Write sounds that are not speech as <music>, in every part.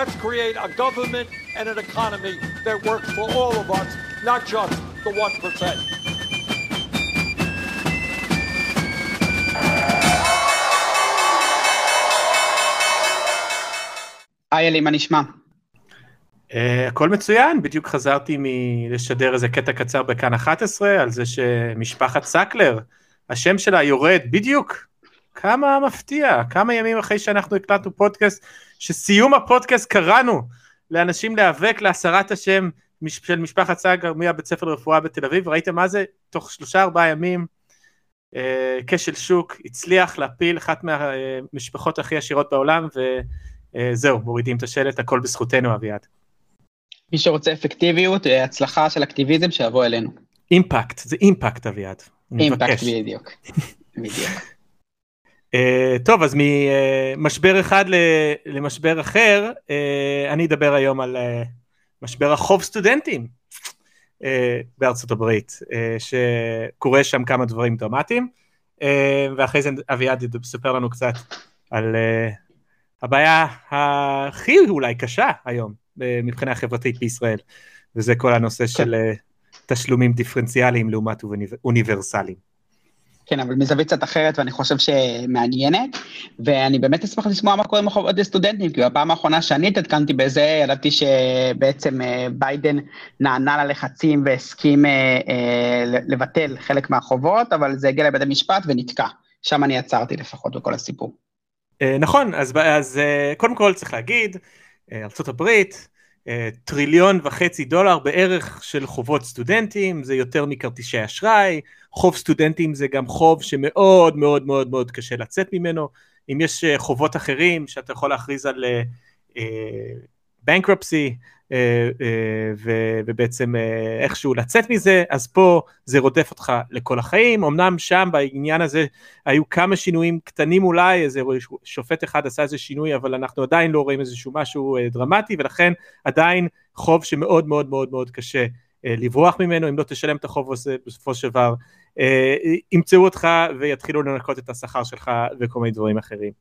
Let's create a government and an economy that works for all of us, not just the 1%. היי אלי, מה נשמע? Uh, הכל מצוין, בדיוק חזרתי מלשדר איזה קטע קצר בכאן 11 על זה שמשפחת סקלר, השם שלה יורד בדיוק. כמה מפתיע, כמה ימים אחרי שאנחנו הקלטנו פודקאסט, שסיום הפודקאסט קראנו לאנשים להיאבק להסרת השם של משפחת סקלר מהבית ספר לרפואה בתל אביב, ראיתם מה זה? תוך שלושה ארבעה ימים uh, כשל שוק הצליח להפיל אחת מהמשפחות הכי עשירות בעולם וזהו, מורידים את השלט, הכל בזכותנו אביעד. מי שרוצה אפקטיביות, הצלחה של אקטיביזם, שיבוא אלינו. אימפקט, זה אימפקט אביעד. אימפקט בדיוק. בדיוק. Uh, טוב, אז ממשבר אחד למשבר אחר, uh, אני אדבר היום על uh, משבר החוב סטודנטים uh, בארצות הברית, uh, שקורה שם כמה דברים דרמטיים, uh, ואחרי זה אביעד יספר לנו קצת על uh, הבעיה הכי אולי קשה היום מבחינה חברתית בישראל, וזה כל הנושא. של תשלומים דיפרנציאליים לעומת אוניברסליים. כן, אבל מזווית קצת אחרת, ואני חושב שמעניינת, ואני באמת אשמח לשמוע מה קורה עם החובות לסטודנטים, כי בפעם האחרונה שאני התעדכנתי בזה, ידעתי שבעצם ביידן נענה ללחצים והסכים לבטל חלק מהחובות, אבל זה הגיע לבית המשפט ונתקע. שם אני עצרתי לפחות בכל הסיפור. נכון, אז, אז קודם כל צריך להגיד, ארה"ב, טריליון וחצי דולר בערך של חובות סטודנטים, זה יותר מכרטיסי אשראי, חוב סטודנטים זה גם חוב שמאוד מאוד מאוד מאוד קשה לצאת ממנו, אם יש חובות אחרים שאתה יכול להכריז על בנקרפסי uh, uh, uh, ובעצם uh, איכשהו לצאת מזה, אז פה זה רודף אותך לכל החיים, אמנם שם בעניין הזה היו כמה שינויים קטנים אולי, איזה שופט אחד עשה איזה שינוי, אבל אנחנו עדיין לא רואים איזשהו משהו דרמטי, ולכן עדיין חוב שמאוד מאוד מאוד מאוד קשה לברוח ממנו, אם לא תשלם את החוב הזה בסופו של דבר, ימצאו אותך ויתחילו לנקות את השכר שלך וכל מיני דברים אחרים.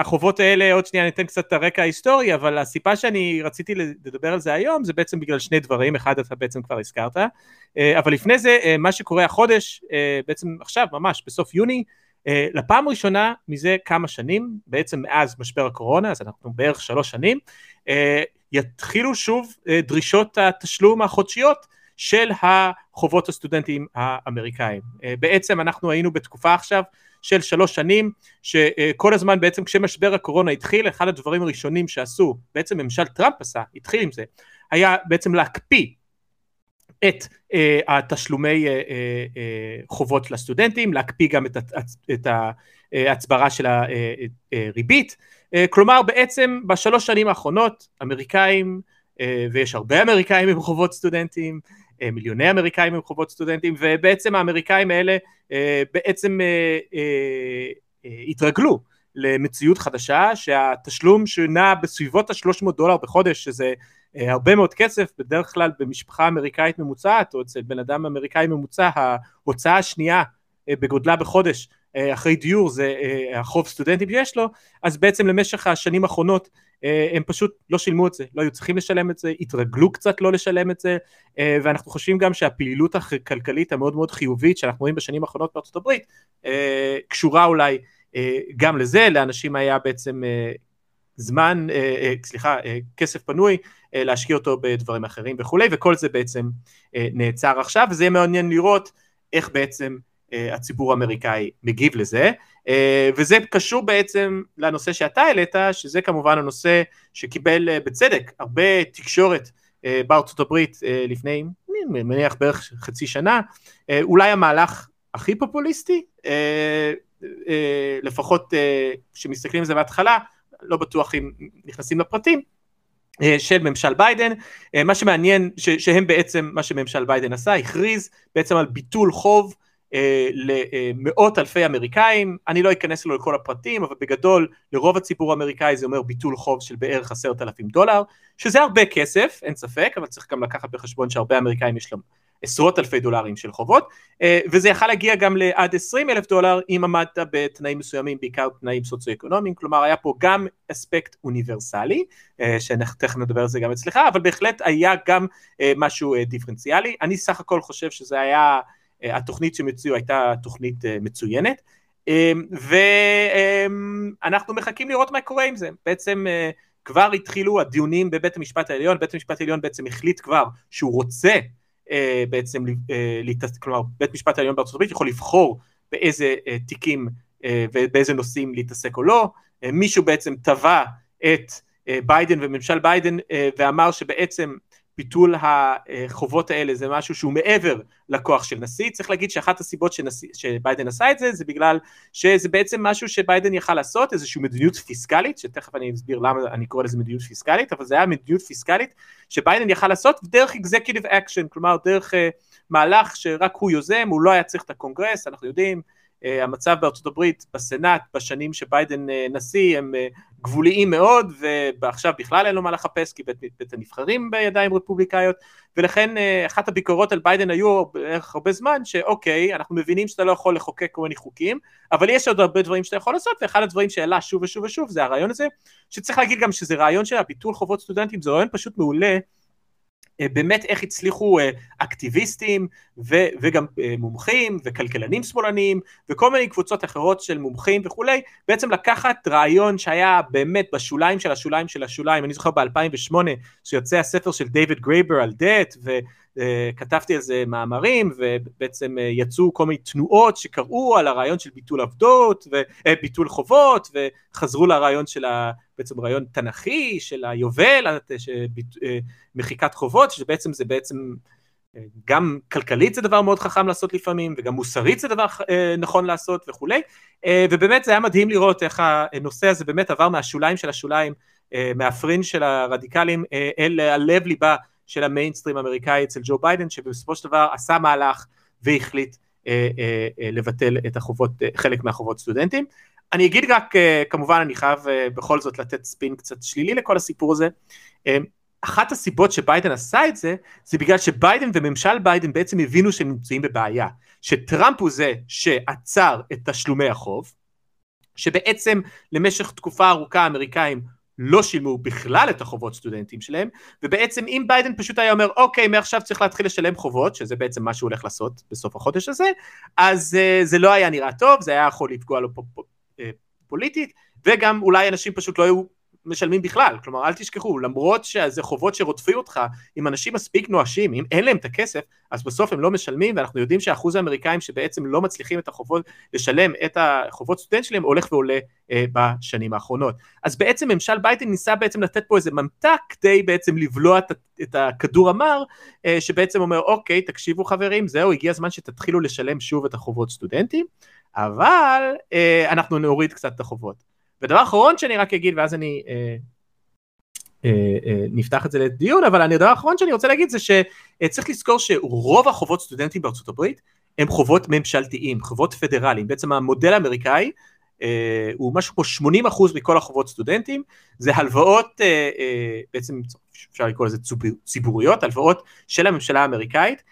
החובות האלה, עוד שנייה ניתן קצת את הרקע ההיסטורי, אבל הסיבה שאני רציתי לדבר על זה היום זה בעצם בגלל שני דברים, אחד אתה בעצם כבר הזכרת, אה, אבל לפני זה אה, מה שקורה החודש, אה, בעצם עכשיו ממש בסוף יוני, לפעם ראשונה מזה כמה שנים, בעצם מאז משבר הקורונה, אז אנחנו בערך שלוש שנים, יתחילו שוב דרישות התשלום החודשיות של החובות הסטודנטים האמריקאים. בעצם אנחנו היינו בתקופה עכשיו של שלוש שנים, שכל הזמן בעצם כשמשבר הקורונה התחיל, אחד הדברים הראשונים שעשו, בעצם ממשל טראמפ עשה, התחיל עם זה, היה בעצם להקפיא את uh, התשלומי uh, uh, uh, חובות לסטודנטים, להקפיא גם את, את ההצברה של הריבית, uh, כלומר בעצם בשלוש שנים האחרונות אמריקאים, uh, ויש הרבה אמריקאים עם חובות סטודנטים, אה, מיליוני אמריקאים עם חובות סטודנטים ובעצם האמריקאים האלה אה, בעצם אה, התרגלו למציאות חדשה שהתשלום שנע בסביבות ה-300 דולר בחודש שזה הרבה מאוד כסף בדרך כלל במשפחה אמריקאית ממוצעת או אצל בן אדם אמריקאי ממוצע ההוצאה השנייה בגודלה בחודש אחרי דיור זה החוב סטודנטים שיש לו אז בעצם למשך השנים האחרונות אה, הם פשוט לא שילמו את זה, לא היו צריכים לשלם את זה, התרגלו קצת לא לשלם את זה, אה, ואנחנו חושבים גם שהפעילות הכלכלית המאוד מאוד חיובית שאנחנו רואים בשנים האחרונות בארצות הברית, אה, קשורה אולי גם לזה, לאנשים היה בעצם זמן, סליחה, כסף פנוי, להשקיע אותו בדברים אחרים וכולי, וכל זה בעצם נעצר עכשיו, וזה יהיה מעניין לראות איך בעצם הציבור האמריקאי מגיב לזה. אה, וזה קשור בעצם לנושא שאתה העלית, שזה כמובן הנושא שקיבל אה, בצדק הרבה תקשורת אה, בארצות הברית לפני, אני מניח בערך חצי שנה, אולי המהלך הכי פופוליסטי, לפחות כשמסתכלים על זה בהתחלה, לא בטוח אם נכנסים לפרטים, של ממשל ביידן, מה שמעניין שהם בעצם מה שממשל ביידן עשה, הכריז בעצם על ביטול חוב אה, למאות אלפי אמריקאים, אני לא אכנס לו לכל הפרטים, אבל בגדול לרוב הציבור האמריקאי זה אומר ביטול חוב של בערך עשרת אלפים דולר, שזה הרבה כסף, אין ספק, אבל צריך גם לקחת בחשבון שהרבה אמריקאים יש להם עשרות אלפי דולרים של חובות, אה, וזה יכל להגיע גם לעד 20 אלף דולר אם עמדת בתנאים מסוימים, בעיקר תנאים סוציו-אקונומיים, כלומר היה פה גם אספקט אוניברסלי, שתכף נדבר על זה גם אצלך, אבל בהחלט היה גם משהו דיפרנציאלי, אני סך הכל חושב שזה היה, התוכנית שהם הציעו הייתה תוכנית מצוינת, ואנחנו מחכים לראות מה קורה עם זה, בעצם כבר התחילו הדיונים בבית המשפט העליון, בית המשפט העליון בעצם החליט כבר שהוא רוצה אה, בעצם, אה. כלומר בית המשפט העליון בארצות הברית יכול לבחור באיזה אה, תיקים אה, ובאיזה נושאים להתעסק או לא, אה, מישהו בעצם תבע את אה, ביידן וממשל ביידן אה, ואמר שבעצם ביטול החובות האלה זה משהו שהוא מעבר לכוח של נשיא, צריך להגיד שאחת הסיבות שנשיא, שביידן עשה את זה זה בגלל שזה בעצם משהו שביידן יכל לעשות, איזושהי מדיניות פיסקלית, שתכף אני אסביר למה אני קורא לזה מדיניות פיסקלית, אבל זה היה מדיניות פיסקלית שביידן יכל לעשות דרך executive action, כלומר דרך אה, מהלך שרק הוא יוזם, הוא לא היה צריך את הקונגרס, אנחנו יודעים המצב בארצות הברית בסנאט בשנים שביידן אה, נשיא הם אה, גבוליים מאוד ועכשיו בכלל אין לו מה לחפש כי בית, בית הנבחרים בידיים רפובליקאיות ולכן אחת הביקורות על ביידן היו בערך הרבה זמן שאוקיי אנחנו מבינים שאתה לא יכול לחוקק כל מיני חוקים אבל יש עוד הרבה דברים שאתה יכול לעשות ואחד הדברים שהעלה שוב ושוב ושוב זה הרעיון הזה שצריך להגיד גם שזה רעיון של הביטול חובות סטודנטים זה רעיון פשוט מעולה אה, באמת איך הצליחו אה, אקטיביסטים ו- וגם אה, מומחים וכלכלנים שמאלניים וכל מיני קבוצות אחרות של מומחים וכולי, בעצם לקחת רעיון שהיה באמת בשוליים של השוליים של השוליים, אני זוכר ב-2008 שיוצא הספר של דייוויד גרייבר על דט וכתבתי על זה מאמרים ובעצם יצאו כל מיני תנועות שקראו על הרעיון של ביטול עבדות וביטול חובות וחזרו לרעיון של ה... בעצם רעיון תנכי של היובל, אה, מחיקת חובות, שבעצם זה בעצם אה, גם כלכלית זה דבר מאוד חכם לעשות לפעמים, וגם מוסרית זה דבר אה, נכון לעשות וכולי, ובאמת זה היה מדהים לראות איך הנושא הזה באמת עבר מהשוליים של השוליים, מהפרינג' של הרדיקלים אל הלב ליבה של המיינסטרים האמריקאי אצל ג'ו ביידן, שבסופו של דבר עשה מהלך והחליט לבטל את החובות, חלק מהחובות סטודנטים. אני אגיד רק, אה, כמובן אני חייב אה, בכל זאת לתת ספין קצת שלילי לכל הסיפור הזה. אה, אחת הסיבות שביידן עשה את זה, זה בגלל שביידן וממשל ביידן בעצם הבינו שהם נמצאים בבעיה. שטראמפ הוא זה שעצר את תשלומי החוב, שבעצם למשך תקופה ארוכה האמריקאים לא שילמו בכלל את החובות סטודנטים שלהם, ובעצם אם ביידן פשוט היה אומר, אוקיי, מעכשיו צריך להתחיל לשלם חובות, שזה בעצם מה שהוא הולך לעשות בסוף החודש הזה, אז uh, זה לא היה נראה טוב, זה היה יכול לפגוע לו פה, פה, אה, פוליטית, וגם אולי אנשים פשוט לא היו משלמים בכלל, כלומר אל תשכחו, למרות שזה חובות שרודפים אותך, אם אנשים מספיק נואשים, אם אין להם את הכסף, אז בסוף הם לא משלמים, ואנחנו יודעים שאחוז האמריקאים שבעצם לא מצליחים את החובות, לשלם את החובות סטודנט שלהם, הולך ועולה אה, בשנים האחרונות. אז בעצם ממשל ביידן ניסה בעצם לתת פה איזה ממתק כדי בעצם לבלוע את, את הכדור המר, אה, שבעצם אומר, אוקיי, תקשיבו חברים, זהו, הגיע הזמן שתתחילו לשלם שוב את החובות סטודנטים. אבל אה, אנחנו נוריד קצת את החובות. ודבר אחרון שאני רק אגיד ואז אני אה, אה, אה, נפתח את זה לדיון אבל הדבר האחרון שאני רוצה להגיד זה שצריך לזכור שרוב החובות סטודנטים בארצות הברית הם חובות ממשלתיים, חובות פדרליים, בעצם המודל האמריקאי אה, הוא משהו כמו 80% מכל החובות סטודנטים, זה הלוואות, אה, אה, בעצם אפשר לקרוא לזה ציבוריות, הלוואות של הממשלה האמריקאית, אה,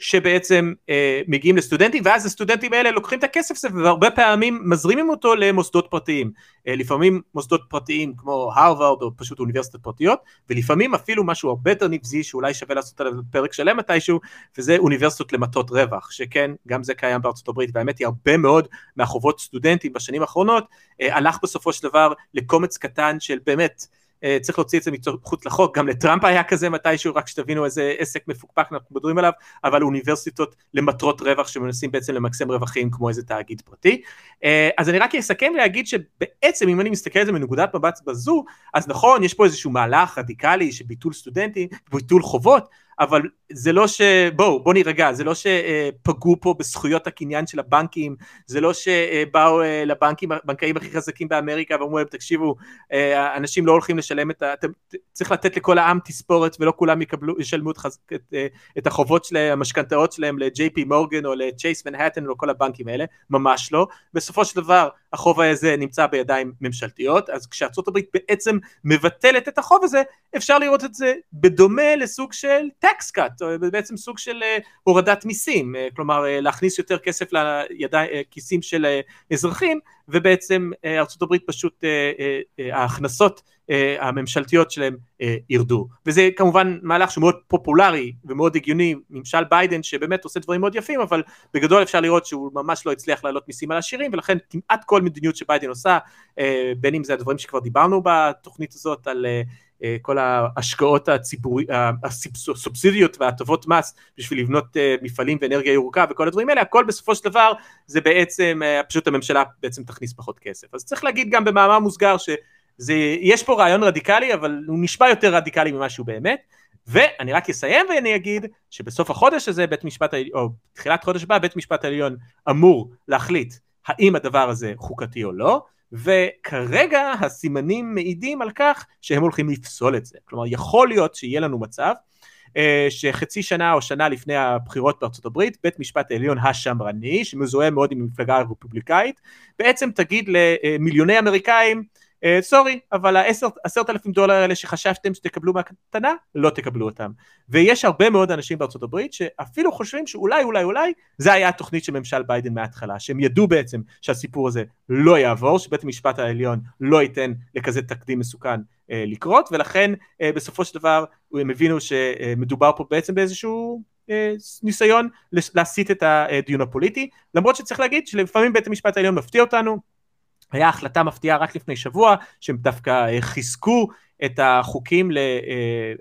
שבעצם אה, מגיעים לסטודנטים ואז הסטודנטים האלה לוקחים את הכסף הזה והרבה פעמים מזרימים אותו למוסדות פרטיים. אה, לפעמים מוסדות פרטיים כמו הרווארד או פשוט אוניברסיטות פרטיות ולפעמים אפילו משהו הרבה יותר נבזי שאולי שווה לעשות עליו פרק שלם מתישהו וזה אוניברסיטות למטות רווח שכן גם זה קיים בארצות הברית והאמת היא הרבה מאוד מהחובות סטודנטים בשנים האחרונות הלך בסופו של דבר לקומץ קטן של באמת אה, צריך להוציא את זה מחוץ לחוק, גם לטראמפ היה כזה מתישהו, רק שתבינו איזה עסק מפוקפק אנחנו מדברים עליו, אבל אוניברסיטות למטרות רווח שמנסים בעצם למקסם רווחים כמו איזה תאגיד פרטי. אה, אז אני רק אסכם להגיד שבעצם אם אני מסתכל על זה מנקודת מבט בזו, אז נכון, יש פה איזשהו מהלך רדיקלי של ביטול סטודנטים, ביטול חובות, אבל זה לא ש... בואו, בואו נירגע, זה לא שפגעו פה בזכויות הקניין של הבנקים, זה לא שבאו אה, לבנקים, הבנקאים הכי חזקים באמריקה ואמרו להם, תקשיבו, אה, אנשים לא הולכים לשלם את ה... צריך לתת לכל העם תספורת ולא כולם יקבלו, ישלמו את, חז... את, אה, את החובות שלהם, המשכנתאות שלהם ל-JP מורגן או ל-Chase מנהטן או כל הבנקים האלה, ממש לא. בסופו של דבר, החוב הזה נמצא בידיים ממשלתיות, אז כשארצות הברית בעצם מבטלת את החוב הזה, אפשר לראות את זה בדומה לסוג של tax cut, או בעצם סוג של uh, הורדת מיסים, uh, כלומר uh, להכניס יותר כסף לכיסים uh, של אזרחים, ובעצם ארצות הברית פשוט, uh, uh, ההכנסות הממשלתיות שלהם ירדו. וזה כמובן מהלך שהוא מאוד פופולרי ומאוד הגיוני, ממשל ביידן שבאמת עושה דברים מאוד יפים, אבל בגדול אפשר לראות שהוא ממש לא הצליח להעלות מיסים על עשירים, ולכן כמעט כל מדיניות שביידן עושה, בין אם זה הדברים שכבר דיברנו בתוכנית הזאת על אה, כל ההשקעות הציבורי, הסובסידיות וההטבות מס בשביל לבנות אה, מפעלים ואנרגיה ירוקה וכל הדברים האלה, הכל בסופו של דבר זה בעצם, אה, פשוט הממשלה בעצם תכניס פחות כסף. אז צריך להגיד גם במאמר מוסגר שיש פה רעיון רדיקלי, אבל הוא נשמע יותר רדיקלי ממה שהוא באמת. ואני רק אסיים ואני אגיד שבסוף החודש הזה בית משפט או תחילת חודש הבא בית משפט העליון אמור להחליט האם הדבר הזה חוקתי או לא, וכרגע הסימנים מעידים על כך שהם הולכים לפסול את זה. כלומר, יכול להיות שיהיה לנו מצב אה, שחצי שנה או שנה לפני הבחירות בארצות הברית, בית משפט העליון השמרני, שמזוהה מאוד עם המפלגה הרפובליקאית, בעצם תגיד למיליוני אמריקאים, סורי, uh, אבל העשרת אלפים דולר האלה שחשבתם שתקבלו מהקטנה, לא תקבלו אותם. ויש הרבה מאוד אנשים בארצות הברית שאפילו חושבים שאולי אולי אולי זה היה התוכנית של ממשל ביידן מההתחלה, שהם ידעו בעצם שהסיפור הזה לא יעבור, שבית המשפט העליון לא ייתן לכזה תקדים מסוכן uh, לקרות, ולכן uh, בסופו של דבר הם הבינו שמדובר פה בעצם באיזשהו ניסיון להסיט את הדיון הפוליטי, למרות שצריך להגיד שלפעמים בית המשפט העליון מפתיע אותנו, היה החלטה מפתיעה רק לפני שבוע, שהם דווקא אה, חיזקו את החוקים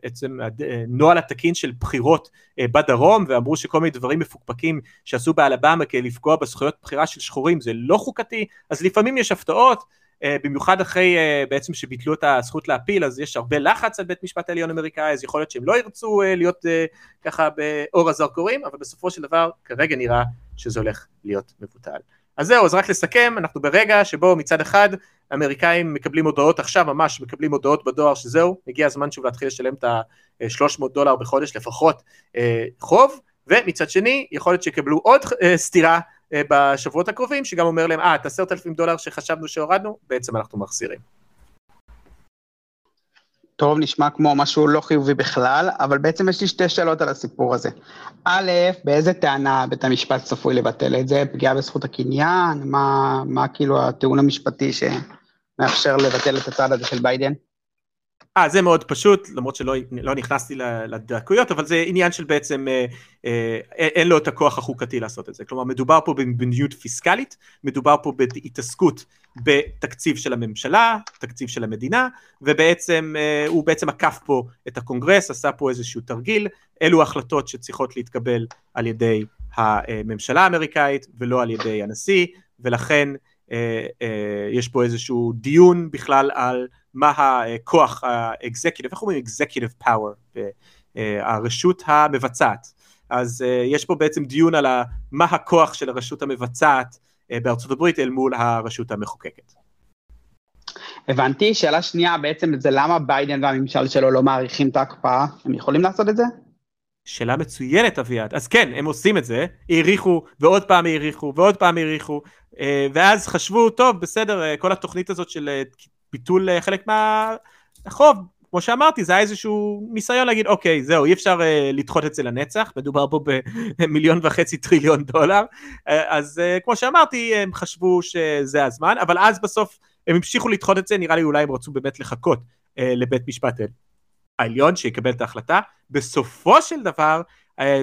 לעצם אה, הנוהל אה, התקין של בחירות בדרום, ואמרו שכל מיני דברים מפוקפקים שעשו באלבמה כדי לפגוע בזכויות בחירה של שחורים זה לא חוקתי, אז לפעמים יש הפתעות, במיוחד אחרי בעצם שביטלו את הזכות להפיל, אז יש הרבה לחץ על בית משפט העליון אמריקאי, אז יכול להיות שהם לא ירצו להיות ככה באור הזרקורים, אבל בסופו של דבר כרגע נראה שזה הולך להיות מבוטל. אז זהו, אז רק לסכם, אנחנו ברגע שבו מצד אחד האמריקאים מקבלים הודעות עכשיו, ממש מקבלים הודעות בדואר שזהו, הגיע הזמן שוב להתחיל לשלם את ה-300 דולר בחודש לפחות אה, חוב, ומצד שני, יכול להיות שיקבלו עוד אה, סטירה אה, בשבועות הקרובים, שגם אומר להם, אה, את עשרת אלפים דולר שחשבנו שהורדנו, בעצם אנחנו מחזירים. טוב, נשמע כמו משהו לא חיובי בכלל, אבל בעצם יש לי שתי שאלות על הסיפור הזה. א', באיזה טענה בית המשפט צפוי לבטל את זה? פגיעה בזכות הקניין? מה, מה כאילו הטיעון המשפטי שמאפשר לבטל את הצעד הזה של ביידן? אה, זה מאוד פשוט, למרות שלא לא נכנסתי לדקויות, אבל זה עניין של בעצם, אה, אה, אין לו את הכוח החוקתי לעשות את זה. כלומר, מדובר פה במדיניות פיסקלית, מדובר פה בהתעסקות בתקציב של הממשלה, תקציב של המדינה, ובעצם אה, הוא בעצם עקף פה את הקונגרס, עשה פה איזשהו תרגיל, אלו החלטות שצריכות להתקבל על ידי הממשלה האמריקאית ולא על ידי הנשיא, ולכן אה, אה, יש פה איזשהו דיון בכלל על מה הכוח ה executive, איך אומרים executive power, הרשות המבצעת. אז יש פה בעצם דיון על מה הכוח של הרשות המבצעת בארצות הברית אל מול הרשות המחוקקת. הבנתי, שאלה שנייה בעצם זה למה ביידן והממשל שלו לא מאריכים את ההקפאה, הם יכולים לעשות את זה? שאלה מצוינת אביעד, אז כן, הם עושים את זה, האריכו ועוד פעם האריכו ועוד פעם האריכו, אה, ואז חשבו, טוב, בסדר, אה, כל התוכנית הזאת של אה, ביטול חלק מהחוב, כמו שאמרתי, זה היה איזשהו ניסיון להגיד, אוקיי, זהו, אי אפשר לדחות את זה לנצח, מדובר פה במיליון וחצי טריליון דולר, אז כמו שאמרתי, הם חשבו שזה הזמן, אבל אז בסוף הם המשיכו לדחות את זה, נראה לי אולי הם רצו באמת לחכות לבית משפט העליון שיקבל את ההחלטה. בסופו של דבר, אה,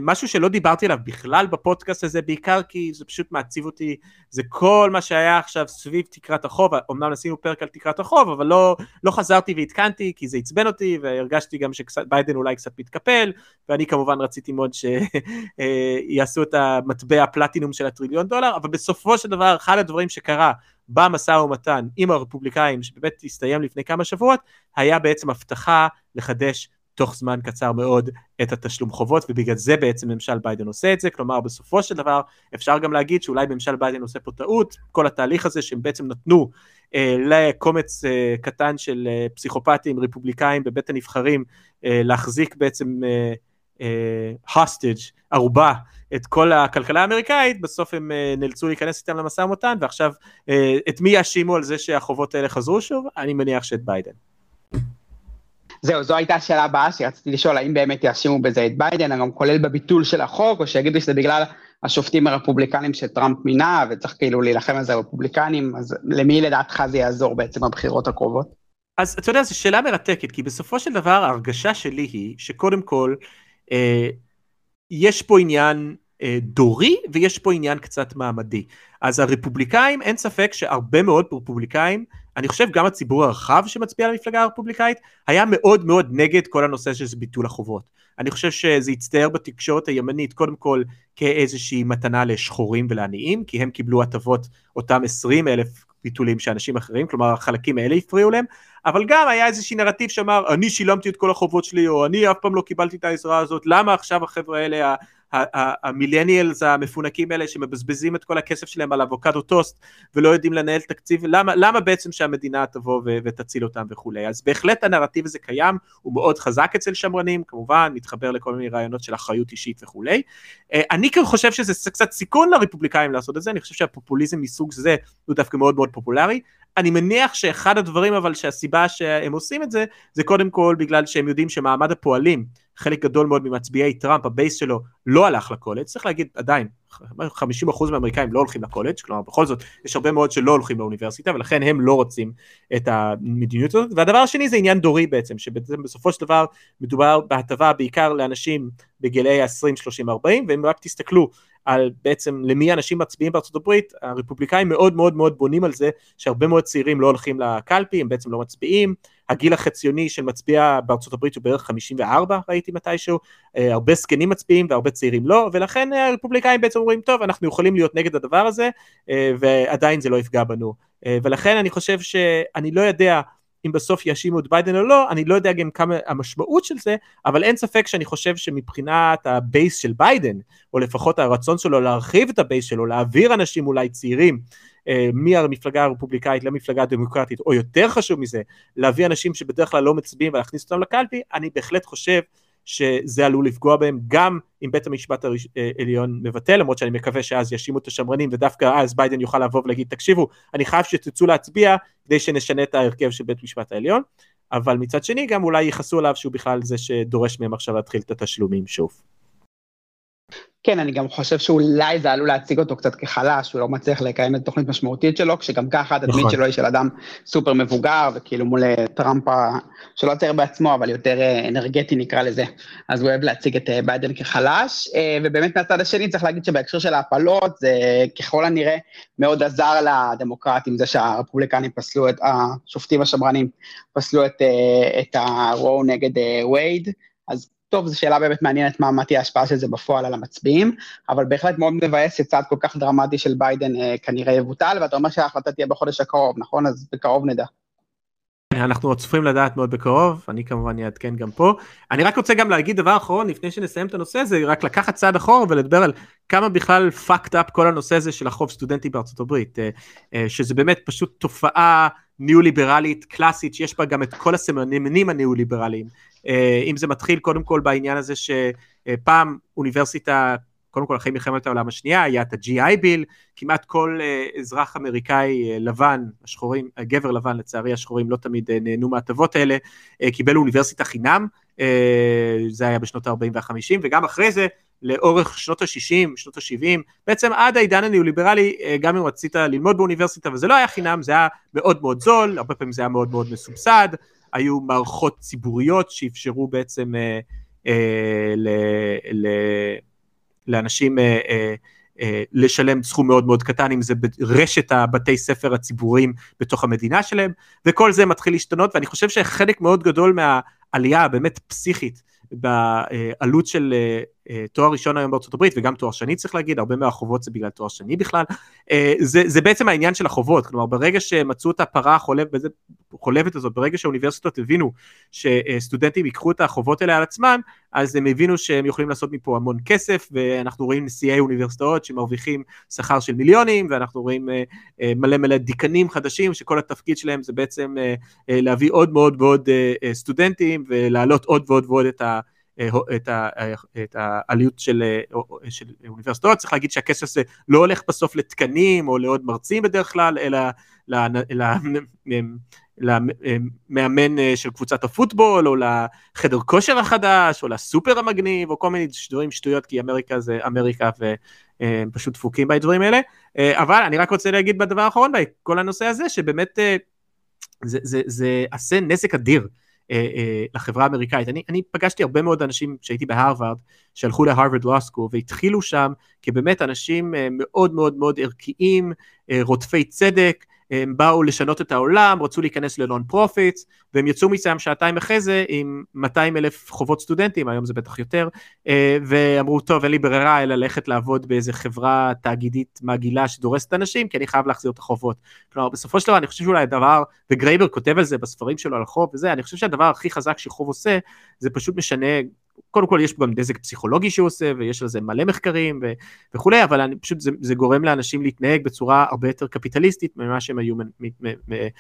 משהו שלא דיברתי עליו בכלל בפודקאסט הזה, בעיקר כי זה פשוט מעציב אותי, זה כל מה שהיה עכשיו סביב תקרת החוב, אמנם עשינו פרק על תקרת החוב, אבל לא, לא חזרתי ועדכנתי כי זה עצבן אותי, והרגשתי גם שביידן אולי קצת מתקפל, ואני כמובן רציתי מאוד שיעשו את המטבע הפלטינום של הטריליון דולר, אבל בסופו של דבר, אחד הדברים שקרה במשא ומתן עם הרפובליקאים, שבאמת הסתיים לפני כמה שבועות, היה בעצם הבטחה לחדש תוך זמן קצר מאוד את התשלום חובות, ובגלל זה בעצם ממשל ביידן עושה את זה, כלומר בסופו של דבר אפשר גם להגיד שאולי ממשל ביידן עושה פה טעות, כל התהליך הזה שהם בעצם נתנו אה, לקומץ אה, קטן של אה, פסיכופטים רפובליקאים בבית הנבחרים אה, להחזיק בעצם אה, hostage, ערובה, את כל הכלכלה האמריקאית, בסוף הם נאלצו להיכנס איתם למשא ומתן, ועכשיו את מי יאשימו על זה שהחובות האלה חזרו שוב? אני מניח שאת ביידן. זהו, זו הייתה השאלה הבאה שרציתי לשאול, האם באמת יאשימו בזה את ביידן, גם כולל בביטול של החוק, או שיגידו שזה בגלל השופטים הרפובליקנים שטראמפ מינה, וצריך כאילו להילחם על זה רפובליקנים, אז למי לדעתך זה יעזור בעצם בבחירות הקרובות? אז אתה יודע, זו שאלה מרתקת, כי בסופו של דבר ההרגשה שלי היא שקודם כל, אה, יש פה עניין אה, דורי ויש פה עניין קצת מעמדי. אז הרפובליקאים, אין ספק שהרבה מאוד רפובליקאים, אני חושב גם הציבור הרחב שמצביע למפלגה הרפובליקאית, היה מאוד מאוד נגד כל הנושא של ביטול החובות. אני חושב שזה הצטייר בתקשורת הימנית קודם כל כאיזושהי מתנה לשחורים ולעניים, כי הם קיבלו הטבות אותם 20 אלף ביטולים שאנשים אחרים, כלומר החלקים האלה הפריעו להם, אבל גם היה איזשהי נרטיב שאמר אני שילמתי את כל החובות שלי או אני אף פעם לא קיבלתי את העזרה הזאת, למה עכשיו החבר'ה האלה המילניאלס המפונקים האלה שמבזבזים את כל הכסף שלהם על אבוקדו טוסט ולא יודעים לנהל תקציב, למה, למה בעצם שהמדינה תבוא ותציל אותם וכולי. אז בהחלט הנרטיב הזה קיים, הוא מאוד חזק אצל שמרנים, כמובן, מתחבר לכל מיני רעיונות של אחריות אישית וכולי. אה, אני כאילו חושב שזה קצת סיכון לרפובליקאים לעשות את זה, אני חושב שהפופוליזם מסוג זה הוא דווקא מאוד מאוד פופולרי. אני מניח שאחד הדברים אבל שהסיבה שהם עושים את זה, זה קודם כל בגלל שהם יודעים שמעמד הפועלים, חלק גדול מאוד ממצביעי טראמפ, ה base שלו לא הלך לקולג', צריך להגיד עדיין, 50% מהאמריקאים לא הולכים לקולג', כלומר בכל זאת יש הרבה מאוד שלא הולכים לאוניברסיטה ולכן הם לא רוצים את המדיניות הזאת, והדבר השני זה עניין דורי בעצם, שבסופו של דבר מדובר בהטבה בעיקר לאנשים בגילאי 20, 30, 40, ואם רק תסתכלו על בעצם למי אנשים מצביעים בארצות הברית, הרפובליקאים מאוד מאוד מאוד בונים על זה שהרבה מאוד צעירים לא הולכים לקלפי, הם בעצם לא מצביעים, הגיל החציוני של מצביע בארצות הברית הוא בערך 54 ראיתי מתישהו, אה, הרבה זקנים מצביעים והרבה צעירים לא, ולכן הרפובליקאים בעצם אומרים טוב אנחנו יכולים להיות נגד הדבר הזה אה, ועדיין זה לא יפגע בנו, אה, ולכן אני חושב שאני לא יודע אם בסוף יאשימו את ביידן או לא, אני לא יודע גם כמה המשמעות של זה, אבל אין ספק שאני חושב שמבחינת ה base של ביידן, או לפחות הרצון שלו להרחיב את ה base שלו, להעביר אנשים אולי צעירים אה, מהמפלגה הרפובליקאית למפלגה הדמוקרטית, או יותר חשוב מזה, להביא אנשים שבדרך כלל לא מצביעים ולהכניס אותם לקלפי, אני בהחלט חושב שזה עלול לפגוע בהם גם אם בית המשפט העליון אה, מבטל, למרות שאני מקווה שאז יאשימו את השמרנים ודווקא אז ביידן יוכל לבוא ולהגיד תקשיבו אני חייב שתצאו להצביע כדי שנשנה את ההרכב של בית המשפט העליון, אבל מצד שני גם אולי יכעסו עליו שהוא בכלל זה שדורש מהם עכשיו להתחיל את התשלומים שוב. כן, אני גם חושב שאולי זה עלול להציג אותו קצת כחלש, הוא לא מצליח לקיים את התוכנית משמעותית שלו, כשגם ככה התדמית נכון. שלו היא של אדם סופר מבוגר, וכאילו מול אה, טראמפ, שלא צייר בעצמו, אבל יותר אה, אנרגטי נקרא לזה, אז הוא אוהב להציג את אה, ביידן כחלש, ובאמת מהצד השני צריך להגיד שבהקשר של ההפלות, זה ככל הנראה מאוד עזר לדמוקרטים, זה שהרפובליקנים פסלו את, השופטים השמרנים פסלו את, את הרואו נגד וייד, אז טוב, זו שאלה באמת מעניינת מה, מה תהיה ההשפעה של זה בפועל על המצביעים, אבל בהחלט מאוד מבאס שצעד כל כך דרמטי של ביידן אה, כנראה יבוטל, ואתה אומר שההחלטה תהיה בחודש הקרוב, נכון? אז בקרוב נדע. אנחנו צופים לדעת מאוד בקרוב, אני כמובן אעדכן גם פה. אני רק רוצה גם להגיד דבר אחרון לפני שנסיים את הנושא הזה, רק לקחת צעד אחורה ולדבר על כמה בכלל fucked up כל הנושא הזה של החוב סטודנטי בארצות הברית, אה, אה, שזה באמת פשוט תופעה ניאו-ליברלית קלאסית, שיש בה גם את כל הסממנים הניאו-ליברליים. אה, אם זה מתחיל קודם כל בעניין הזה שפעם אוניברסיטה, קודם כל אחרי מלחמת העולם השנייה, היה את ה-GI ביל, כמעט כל אה, אזרח אמריקאי אה, לבן, השחורים, גבר לבן לצערי השחורים לא תמיד נהנו מההטבות האלה, קיבל אוניברסיטה חינם, זה היה בשנות ה-40 וה-50, וגם אחרי זה לאורך שנות ה-60, שנות ה-70, בעצם עד העידן הניאו-ליברלי, גם אם רצית ללמוד באוניברסיטה וזה לא היה חינם, זה היה מאוד מאוד זול, הרבה פעמים זה היה מאוד מאוד מסובסד, היו מערכות ציבוריות שאפשרו בעצם אה, אה, ל, ל, לאנשים אה, אה, אה, לשלם סכום מאוד מאוד קטן, אם זה ברשת הבתי ספר הציבוריים בתוך המדינה שלהם, וכל זה מתחיל להשתנות, ואני חושב שחלק מאוד גדול מהעלייה הבאמת פסיכית בעלות של אה, תואר ראשון היום בארצות הברית וגם תואר שני צריך להגיד, הרבה מהחובות זה בגלל תואר שני בכלל, אה, זה, זה בעצם העניין של החובות, כלומר ברגע שמצאו את הפרה החולבת, הזאת, ברגע שהאוניברסיטות הבינו שסטודנטים ייקחו את החובות האלה על עצמם, אז הם הבינו שהם יכולים לעשות מפה המון כסף, ואנחנו רואים נשיאי אוניברסיטאות שמרוויחים שכר של מיליונים, ואנחנו רואים מלא מלא דיקנים חדשים שכל התפקיד שלהם זה בעצם להביא עוד מאוד ועוד סטודנטים ולהעלות עוד ועוד ועוד את ה... את, ה, את העלות של, של אוניברסיטאות, צריך להגיד שהכסף הזה לא הולך בסוף לתקנים או לעוד מרצים בדרך כלל, אלא למאמן אה, של קבוצת הפוטבול, או לחדר כושר החדש, או לסופר המגניב, או כל מיני דברים שטויות, כי אמריקה זה אמריקה והם פשוט דפוקים בדברים האלה. אה, אבל אני רק רוצה להגיד בדבר האחרון, בכל הנושא הזה, שבאמת אה, זה, זה, זה עשה נזק אדיר. לחברה האמריקאית. אני, אני פגשתי הרבה מאוד אנשים שהייתי בהרווארד, שהלכו להרווארד law school והתחילו שם כבאמת אנשים מאוד מאוד מאוד ערכיים, רודפי צדק, הם באו לשנות את העולם, רצו להיכנס ל non-profits, והם יצאו משם שנתיים אחרי זה עם 200 אלף חובות סטודנטים, היום זה בטח יותר, אה, ואמרו, טוב, אין לי ברירה אלא ללכת לעבוד באיזה חברה תאגידית מגעילה שדורסת אנשים, כי אני חייב להחזיר את החובות. כלומר, בסופו של דבר, אני חושב שאולי הדבר, וגרייבר כותב על זה בספרים שלו על החוב וזה, אני חושב שהדבר הכי חזק שחוב עושה, זה פשוט משנה קודם כל יש גם נזק פסיכולוגי שהוא עושה ויש על זה מלא מחקרים ו- וכולי אבל אני פשוט זה, זה גורם לאנשים להתנהג בצורה הרבה יותר קפיטליסטית ממה שהם היו מת, מת, מת,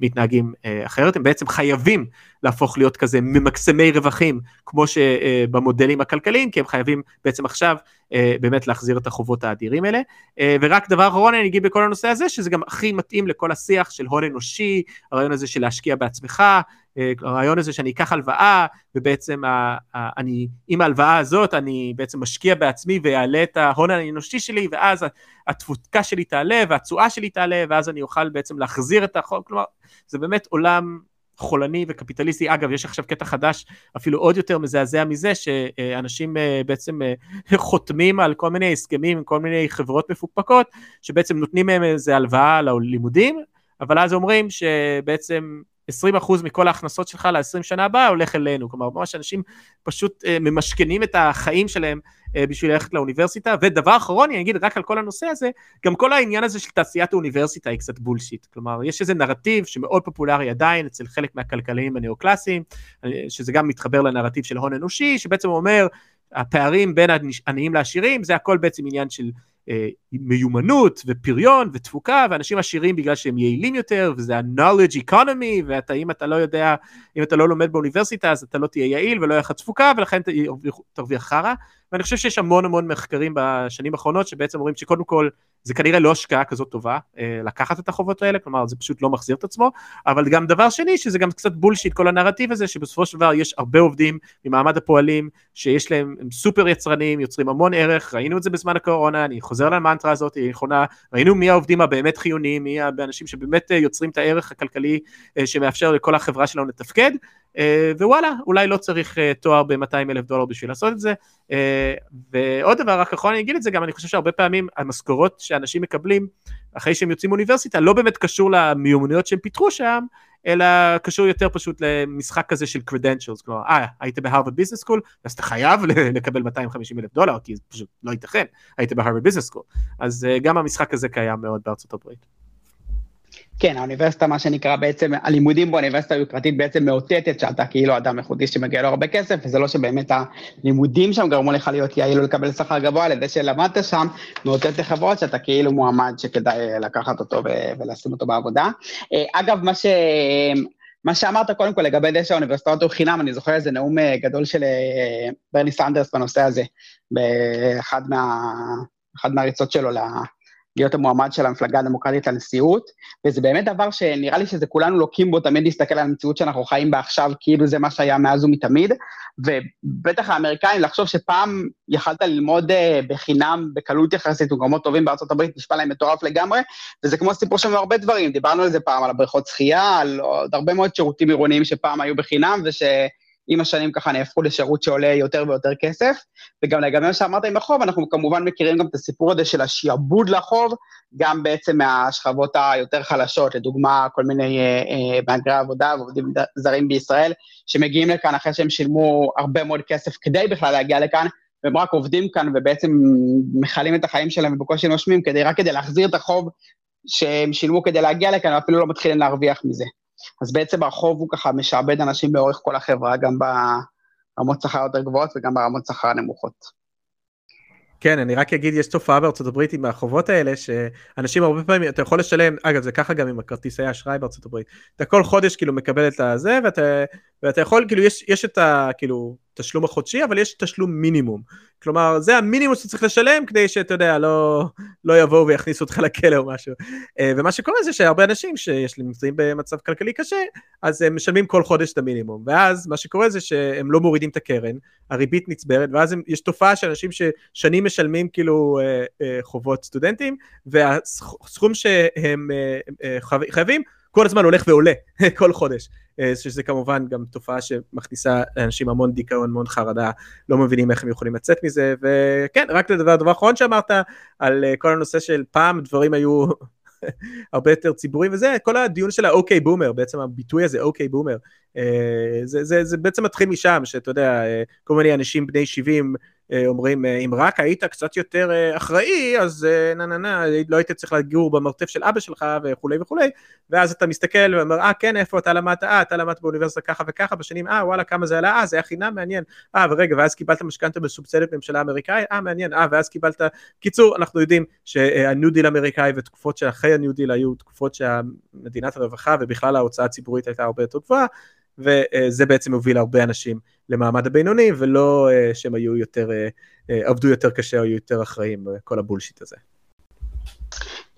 מתנהגים אה, אחרת. הם בעצם חייבים להפוך להיות כזה ממקסמי רווחים כמו שבמודלים הכלכליים כי הם חייבים בעצם עכשיו אה, באמת להחזיר את החובות האדירים האלה. אה, ורק דבר אחרון אני אגיד בכל הנושא הזה שזה גם הכי מתאים לכל השיח של הון אנושי הרעיון הזה של להשקיע בעצמך אה, הרעיון הזה שאני אקח הלוואה ובעצם אני עם ההלוואה הזאת אני בעצם משקיע בעצמי ויעלה את ההון האנושי שלי ואז התפוקה שלי תעלה והתשואה שלי תעלה ואז אני אוכל בעצם להחזיר את החוק כלומר זה באמת עולם חולני וקפיטליסטי. אגב יש עכשיו קטע חדש אפילו עוד יותר מזעזע מזה שאנשים אה, בעצם אה, חותמים על כל מיני הסכמים עם כל מיני חברות מפוקפקות שבעצם נותנים מהם איזה הלוואה ללימודים אבל אז אומרים שבעצם 20% מכל ההכנסות שלך ל-20 שנה הבאה הולך אלינו, כלומר ממש אנשים פשוט uh, ממשכנים את החיים שלהם uh, בשביל ללכת לאוניברסיטה, ודבר אחרון אני אגיד רק על כל הנושא הזה, גם כל העניין הזה של תעשיית האוניברסיטה היא קצת בולשיט, כלומר יש איזה נרטיב שמאוד פופולרי עדיין אצל חלק מהכלכליים הנאו-קלאסיים, אה, שזה גם מתחבר לנרטיב של הון אנושי, שבעצם אומר הפערים בין העניים לעשירים זה הכל בעצם עניין של אה, מיומנות ופריון ותפוקה ואנשים עשירים בגלל שהם יעילים יותר וזה ה-knowledge economy ואתה אם אתה לא יודע אם אתה לא לומד באוניברסיטה אז אתה לא תהיה יעיל ולא יהיה לך תפוקה ולכן תרוויח חרא ואני חושב שיש המון המון מחקרים בשנים האחרונות שבעצם אומרים שקודם כל זה כנראה לא השקעה כזאת טובה אה, לקחת את החובות האלה, כלומר זה פשוט לא מחזיר את עצמו, אבל גם דבר שני שזה גם קצת בולשיט כל הנרטיב הזה שבסופו של דבר יש הרבה עובדים ממעמד הפועלים שיש להם, הם סופר יצרנים, יוצרים המון ערך, ראינו את זה בזמן הקורונה, אני חוזר למנטרה הזאת, היא נכונה, ראינו מי העובדים הבאמת חיוניים, מי האנשים שבאמת אה, יוצרים את הערך הכלכלי אה, שמאפשר לכל החברה שלנו לתפקד, ווואלה, אולי לא צריך אה, תואר ב-200 אלף דולר בשביל לעשות את זה. אה, ועוד דבר, רק אחרון אני אגיד את זה, גם אני חושב שהרבה פעמים המשכורות שאנשים מקבלים אחרי שהם יוצאים מאוניברסיטה לא באמת קשור למיומנויות שהם פיתחו שם, אלא קשור יותר פשוט למשחק כזה של credentials, כלומר, אה, היית בהרווארד business school, אז אתה חייב <laughs> לקבל 250 אלף דולר, כי זה פשוט לא ייתכן, היית בהרווארד business school. אז גם המשחק הזה קיים מאוד בארצות הברית. כן, האוניברסיטה, מה שנקרא בעצם, הלימודים באוניברסיטה היוקרתית בעצם מאותתת שאתה כאילו אדם ייחודי שמגיע לו הרבה כסף, וזה לא שבאמת הלימודים שם גרמו לך להיות יעיל ולקבל שכר גבוה, לזה שלמדת שם, מאותת לחברות שאתה כאילו מועמד שכדאי לקחת אותו ולשים אותו בעבודה. אה, אגב, מה ש... מה שאמרת קודם כל לגבי זה שהאוניברסיטאות הוא חינם, אני זוכר איזה נאום אה, גדול של אה, ברני סנדרס בנושא הזה, באחד מה... מהריצות שלו להיות המועמד של המפלגה הדמוקרטית לנשיאות, וזה באמת דבר שנראה לי שזה כולנו לוקים בו תמיד להסתכל על המציאות שאנחנו חיים בה עכשיו, כאילו זה מה שהיה מאז ומתמיד, ובטח האמריקאים לחשוב שפעם יכלת ללמוד אה, בחינם, בקלות יחסית, במקומות טובים בארצות הברית, נשמע להם מטורף לגמרי, וזה כמו סיפור שם הרבה דברים, דיברנו על זה פעם, על הבריכות שחייה, על עוד הרבה מאוד שירותים עירוניים שפעם היו בחינם, וש... עם השנים ככה נהפכו לשירות שעולה יותר ויותר כסף, וגם לגבי מה שאמרת עם החוב, אנחנו כמובן מכירים גם את הסיפור הזה של השיעבוד לחוב, גם בעצם מהשכבות היותר חלשות, לדוגמה כל מיני אה, אה, עבודה ועובדים זרים בישראל, שמגיעים לכאן אחרי שהם שילמו הרבה מאוד כסף כדי בכלל להגיע לכאן, והם רק עובדים כאן ובעצם מכלים את החיים שלהם ובקושי נושמים, כדי, רק כדי להחזיר את החוב שהם שילמו כדי להגיע לכאן, ואפילו לא מתחילים להרוויח מזה. אז בעצם הרחוב הוא ככה משעבד אנשים לאורך כל החברה, גם ברמות שכר יותר גבוהות וגם ברמות שכר נמוכות. כן, אני רק אגיד, יש תופעה בארצות הברית עם החובות האלה, שאנשים הרבה פעמים, אתה יכול לשלם, אגב זה ככה גם עם הכרטיסי האשראי בארצות הברית, אתה כל חודש כאילו מקבל את הזה, ואתה ואתה יכול, כאילו, יש, יש את ה... כאילו, תשלום החודשי, אבל יש תשלום מינימום. כלומר, זה המינימום שצריך לשלם כדי שאתה יודע, לא, לא יבואו ויכניסו אותך לכלא או משהו. אה, ומה שקורה זה שהרבה אנשים שיש להם נמצאים במצב כלכלי קשה, אז הם משלמים כל חודש את המינימום. ואז מה שקורה זה שהם לא מורידים את הקרן, הריבית נצברת, ואז הם, יש תופעה של אנשים ששנים משלמים כאילו אה, אה, חובות סטודנטים, והסכום שהם חייבים כל הזמן הולך ועולה <laughs> כל חודש, אה, שזה כמובן גם תופעה שמכניסה לאנשים המון דיכאון, המון חרדה, לא מבינים איך הם יכולים לצאת מזה, וכן, רק לדבר, הדבר האחרון שאמרת על אה, כל הנושא של פעם דברים היו <laughs> הרבה יותר ציבוריים וזה, כל הדיון של האוקיי בומר, בעצם הביטוי הזה, אוקיי בומר, אה, זה, זה, זה בעצם מתחיל משם, שאתה יודע, כל מיני אנשים בני 70 אה, אומרים אה, אם רק היית קצת יותר אה, אחראי אז נה נה נה לא היית צריך לגור במרתף של אבא שלך וכולי וכולי. ואז אתה מסתכל ואומר אה כן איפה אתה למדת? אה אתה למדת באוניברסיטה ככה וככה בשנים אה וואלה כמה זה עלה? אה זה היה חינם מעניין אה ורגע ואז קיבלת משכנתה מסובסדת ממשלה אמריקאית? אה מעניין. אה ואז קיבלת קיצור אנחנו יודעים שהניו דיל אמריקאי ותקופות שאחרי הניו דיל היו תקופות שהמדינת הרווחה ובכלל ההוצאה הציבורית הייתה הרבה יותר גבוהה וזה בעצם הוביל הרבה אנשים למעמד הבינוני, ולא אה, שהם היו יותר, אה, אה, עבדו יותר קשה היו יותר אחראים בכל ה bullshit הזה.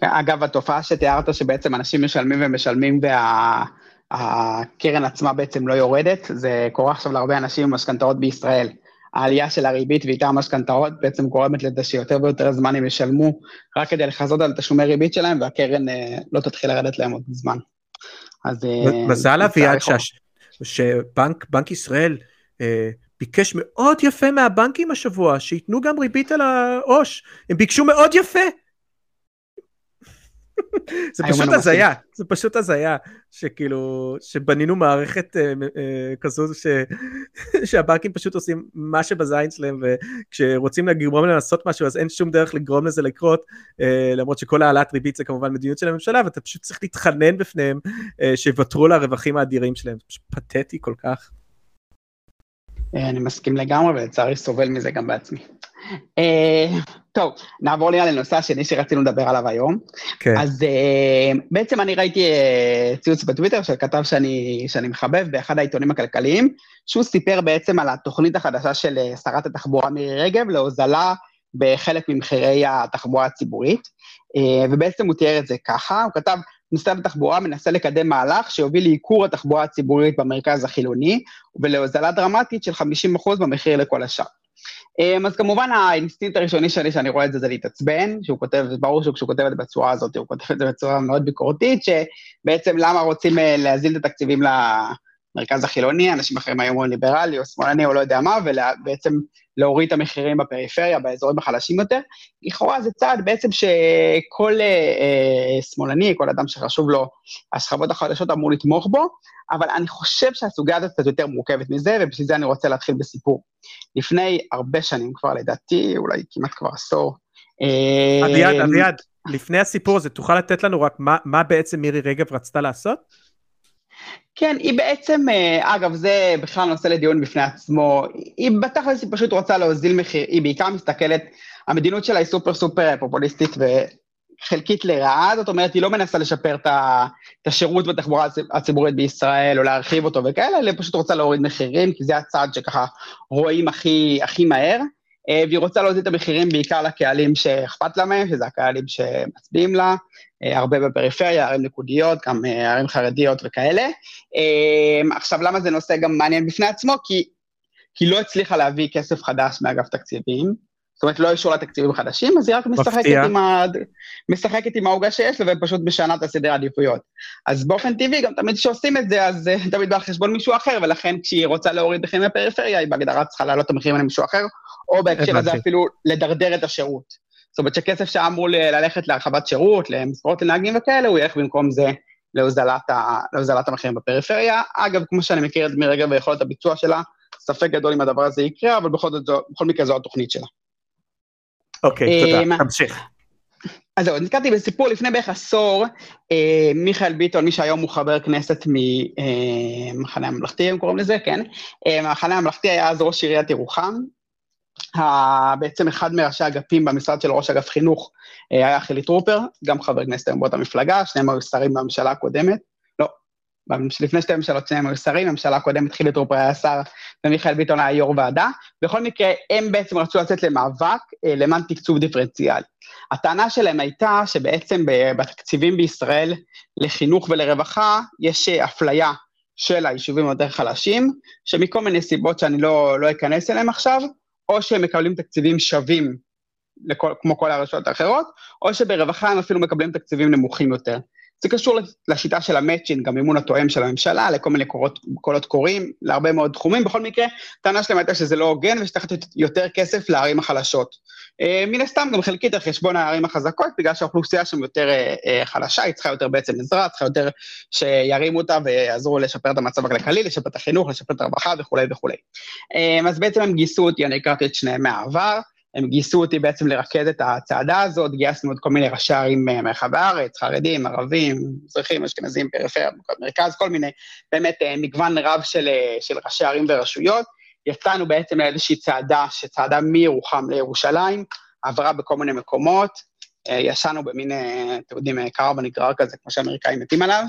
אגב, התופעה שתיארת שבעצם אנשים משלמים ומשלמים והקרן וה, עצמה בעצם לא יורדת, זה קורה עכשיו להרבה אנשים עם משכנתאות בישראל. העלייה של הריבית ואיתה המשכנתאות בעצם גורמת לזה שיותר ויותר זמן הם ישלמו רק כדי לכסות על תשלומי ריבית שלהם, והקרן לא תתחיל לרדת להם עוד זמן. אז... מזל אביעד שבנק ישראל אה, ביקש מאוד יפה מהבנקים השבוע, שייתנו גם ריבית על העו"ש. הם ביקשו מאוד יפה. זה פשוט הזיה, זה פשוט הזיה, שכאילו, שבנינו מערכת אה, אה, כזו ש, <laughs> שהבנקים פשוט עושים מה שבזין שלהם, וכשרוצים לגרום להם לעשות משהו, אז אין שום דרך לגרום לזה לקרות, אה, למרות שכל העלאת ריבית זה כמובן מדיניות של הממשלה, ואתה פשוט צריך להתחנן בפניהם אה, שיוותרו על הרווחים האדירים שלהם, זה פשוט פתטי כל כך. אה, אני מסכים לגמרי, ולצערי סובל מזה גם בעצמי. אה, טוב, נעבור לי לנושא השני שרצינו לדבר עליו היום. כן. אז uh, בעצם אני ראיתי uh, ציוץ בטוויטר של כתב שאני, שאני מחבב באחד העיתונים הכלכליים, שהוא סיפר בעצם על התוכנית החדשה של שרת התחבורה מירי רגב להוזלה בחלק ממחירי התחבורה הציבורית, ובעצם הוא תיאר את זה ככה, הוא כתב, משרד התחבורה מנסה לקדם מהלך שיוביל לייקור התחבורה הציבורית במרכז החילוני, ולהוזלה דרמטית של 50% במחיר לכל השאר. אמ, אז כמובן האינסטינקט הראשוני שלי שאני רואה את זה זה להתעצבן, שהוא כותב, ברור שכשהוא כותב את זה בצורה הזאת, הוא כותב את זה בצורה מאוד ביקורתית, שבעצם למה רוצים אה, להזיל את התקציבים למרכז החילוני, אנשים אחרים היו אומרים ליברלי או שמאלני או לא יודע מה, ובעצם להוריד את המחירים בפריפריה, באזורים החלשים יותר. לכאורה זה צעד בעצם שכל אה, אה, שמאלני, כל אדם שחשוב לו השכבות החדשות אמור לתמוך בו, אבל אני חושב שהסוגיה הזאת קצת יותר מורכבת מזה, ובשביל זה אני רוצה להתחיל בסיפור. לפני הרבה שנים כבר, לדעתי, אולי כמעט כבר עשור. אה, אביעד, אביעד, לפני הסיפור הזה, תוכל לתת לנו רק מה, מה בעצם מירי רגב רצתה לעשות? כן, היא בעצם, אה, אגב, זה בכלל נושא לדיון בפני עצמו, היא בתכלס היא פשוט רוצה להוזיל מחיר, היא בעיקר מסתכלת, המדינות שלה היא סופר סופר פופוליסטית וחלקית לרעה, זאת אומרת, היא לא מנסה לשפר את השירות בתחבורה הציבורית בישראל או להרחיב אותו וכאלה, אלא פשוט רוצה להוריד מחירים, כי זה הצעד שככה רואים הכי, הכי מהר. אה, והיא רוצה להוזיל את המחירים בעיקר לקהלים שאכפת לה מהם, שזה הקהלים שמצביעים לה, הרבה בפריפריה, ערים נקודיות, גם אה, ערים חרדיות וכאלה. עכשיו, למה זה נושא גם מעניין בפני עצמו? כי היא לא הצליחה להביא כסף חדש מאגף תקציבים, זאת אומרת, לא אישור לתקציבים חדשים, אז היא רק משחקת עם, ה... משחקת עם העוגה שיש לה ופשוט משנה את הסדרי העדיפויות. אז באופן טבעי, גם תמיד כשעושים את זה, אז תמיד בא על חשבון מישהו אחר, ולכן כשהיא רוצה להוריד מחירים בפריפריה, היא בהגדרה צריכה להעלות את המחירים למישהו אחר, או בהקשר הזה אפילו לדרדר את השירות. זאת אומרת שכסף שאמור ללכת להרחבת שירות, למשרות לנהגים וכאלה, הוא ילך במקום זה להוזלת, ה... להוזלת המחירים בפריפריה. אגב, כמו שאני מכיר את מירי רגב ויכולת הביצוע שלה, ספק גדול אם הדבר הזה יקרה, אבל בכל, זאת, בכל מקרה זו התוכנית שלה. אוקיי, תודה, אמ, תמשיך. אז זהו, נזכרתי בסיפור לפני בערך עשור, אה, מיכאל ביטון, מי שהיום הוא חבר כנסת ממחנה אה, הממלכתי, הם קוראים לזה, כן? אה, המחנה הממלכתי היה אז ראש עיריית ירוחם, בעצם אחד מראשי אגפים במשרד של ראש אגף חינוך היה חילי טרופר, גם חבר כנסת היום באותה מפלגה, שניהם היו שרים בממשלה הקודמת, לא, לפני שתי ממשלות שניהם היו שרים, הממשלה הקודמת חילי טרופר היה שר ומיכאל ביטון היה יו"ר ועדה. בכל מקרה, הם בעצם רצו לצאת למאבק אה, למען תקצוב דיפרנציאלי. הטענה שלהם הייתה שבעצם בתקציבים בישראל לחינוך ולרווחה יש אה, אפליה של היישובים היותר חלשים, שמכל מיני סיבות שאני לא, לא אכנס אליהם עכשיו, או שהם מקבלים תקציבים שווים לכל, כמו כל הרשויות האחרות, או שברווחה הם אפילו מקבלים תקציבים נמוכים יותר. זה קשור לשיטה של המצ'ינג, המימון התואם של הממשלה, לכל מיני קורות, קולות קוראים, להרבה מאוד תחומים. בכל מקרה, הטענה שלהם הייתה שזה לא הוגן ושצריך לתת יותר כסף לערים החלשות. אה, מן הסתם גם חלקית על חשבון הערים החזקות, בגלל שהאוכלוסייה שם יותר אה, אה, חלשה, היא צריכה יותר בעצם עזרה, צריכה יותר שירימו אותה ויעזרו לשפר את המצב הכלכלי, לשפר את החינוך, לשפר את הרווחה וכולי וכולי. אז בעצם הם גייסו אותי, אני הכרתי את שניהם מהעבר. הם גייסו אותי בעצם לרכז את הצעדה הזאת, גייסנו עוד כל מיני ראשי ערים מרחב הארץ, חרדים, ערבים, מזרחים, אשכנזים, פריפריה, מרכז, כל מיני, באמת מגוון רב של, של ראשי ערים ורשויות. יצאנו בעצם לאיזושהי צעדה, שצעדה מירוחם לירושלים, עברה בכל מיני מקומות, ישנו במין, אתם יודעים, קרב בנגרר כזה, כמו שהאמריקאים מתים עליו.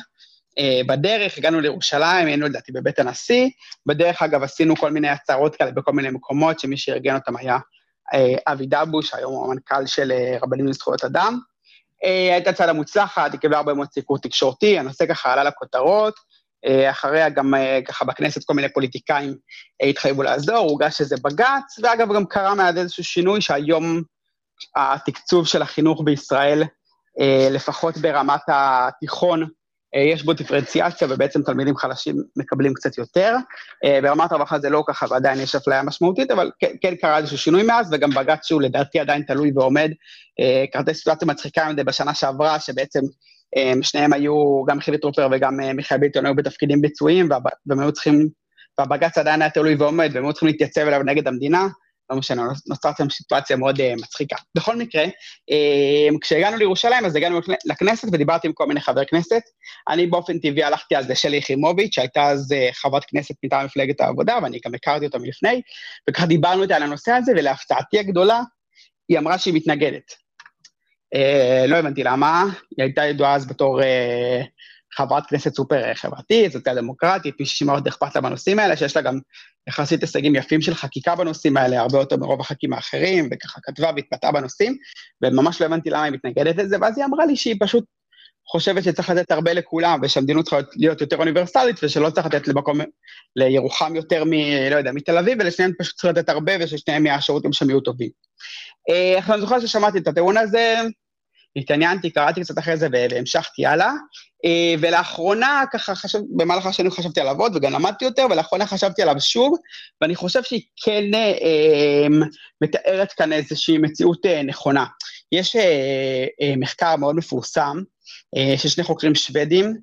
בדרך הגענו לירושלים, היינו לדעתי בבית הנשיא, בדרך אגב עשינו כל מיני הצהרות כאלה בכל מיני מקומות, שמי שארגן אותם היה אה, אבי דבוש, היום הוא המנכ"ל של אה, רבנים לזכויות אדם. אה, הייתה צעדה מוצלחת, היא קיבלה הרבה מאוד סיקור תקשורתי, הנושא ככה עלה לכותרות. אחריה גם ככה בכנסת כל מיני פוליטיקאים התחייבו לעזור, הוגש איזה בג"ץ, ואגב גם קרה מאז איזשהו שינוי שהיום התקצוב של החינוך בישראל, לפחות ברמת התיכון, אה, יש בו דיפרנציאציה ובעצם תלמידים חלשים מקבלים קצת יותר. אה, ברמת הרווחה זה לא ככה ועדיין יש אפליה משמעותית, אבל כן, כן קרה איזשהו שינוי מאז, וגם בג"ץ שהוא לדעתי עדיין תלוי ועומד. אה, קרתה סיטואציה מצחיקה מדי בשנה שעברה, שבעצם שניהם היו, גם חילי טרופר וגם מיכאל ביטון היו בתפקידים ביצועיים, והם היו צריכים, והבג"ץ עדיין היה תלוי ועומד, והם היו צריכים להתייצב אליו נגד המדינה. לא משנה, נוצרת שם סיטואציה מאוד uh, מצחיקה. בכל מקרה, uh, כשהגענו לירושלים, אז הגענו לכנסת ודיברתי עם כל מיני חברי כנסת. אני באופן טבעי הלכתי אז לשלי יחימוביץ', שהייתה אז uh, חברת כנסת מטעם מפלגת העבודה, ואני גם הכרתי אותה מלפני, וככה דיברנו איתה על הנושא הזה, ולהפתעתי הגדולה, היא אמרה שהיא מתנגדת. Uh, לא הבנתי למה, היא הייתה ידועה אז בתור... Uh, חברת כנסת סופר חברתית, זאת דמוקרטית, מישהי שמאוד אכפת לה בנושאים האלה, שיש לה גם יחסית הישגים יפים של חקיקה בנושאים האלה, הרבה יותר מרוב הח"כים האחרים, וככה כתבה והתבטאה בנושאים, וממש לא הבנתי למה היא מתנגדת לזה, ואז היא אמרה לי שהיא פשוט חושבת שצריך לתת הרבה לכולם, ושהמדינות צריכה להיות יותר אוניברסלית, ושלא צריך לתת למקום, לירוחם יותר מ... לא יודע, מתל אביב, ולשניהם פשוט צריך לתת הרבה, וששניהם יהיו השירותים שם יהיו טובים. עכשיו, אני זוכר ששמעתי את הטיעון הזה, התעניינתי, קראתי קצת אחרי זה והמשכתי הלאה. אה, ולאחרונה, ככה חשב, במהלך השנים חשבתי עליו עוד וגם למדתי יותר, ולאחרונה חשבתי עליו שוב, ואני חושב שהיא כן אה, מתארת כאן איזושהי מציאות אה, נכונה. יש אה, אה, מחקר מאוד מפורסם אה, של שני חוקרים שוודים,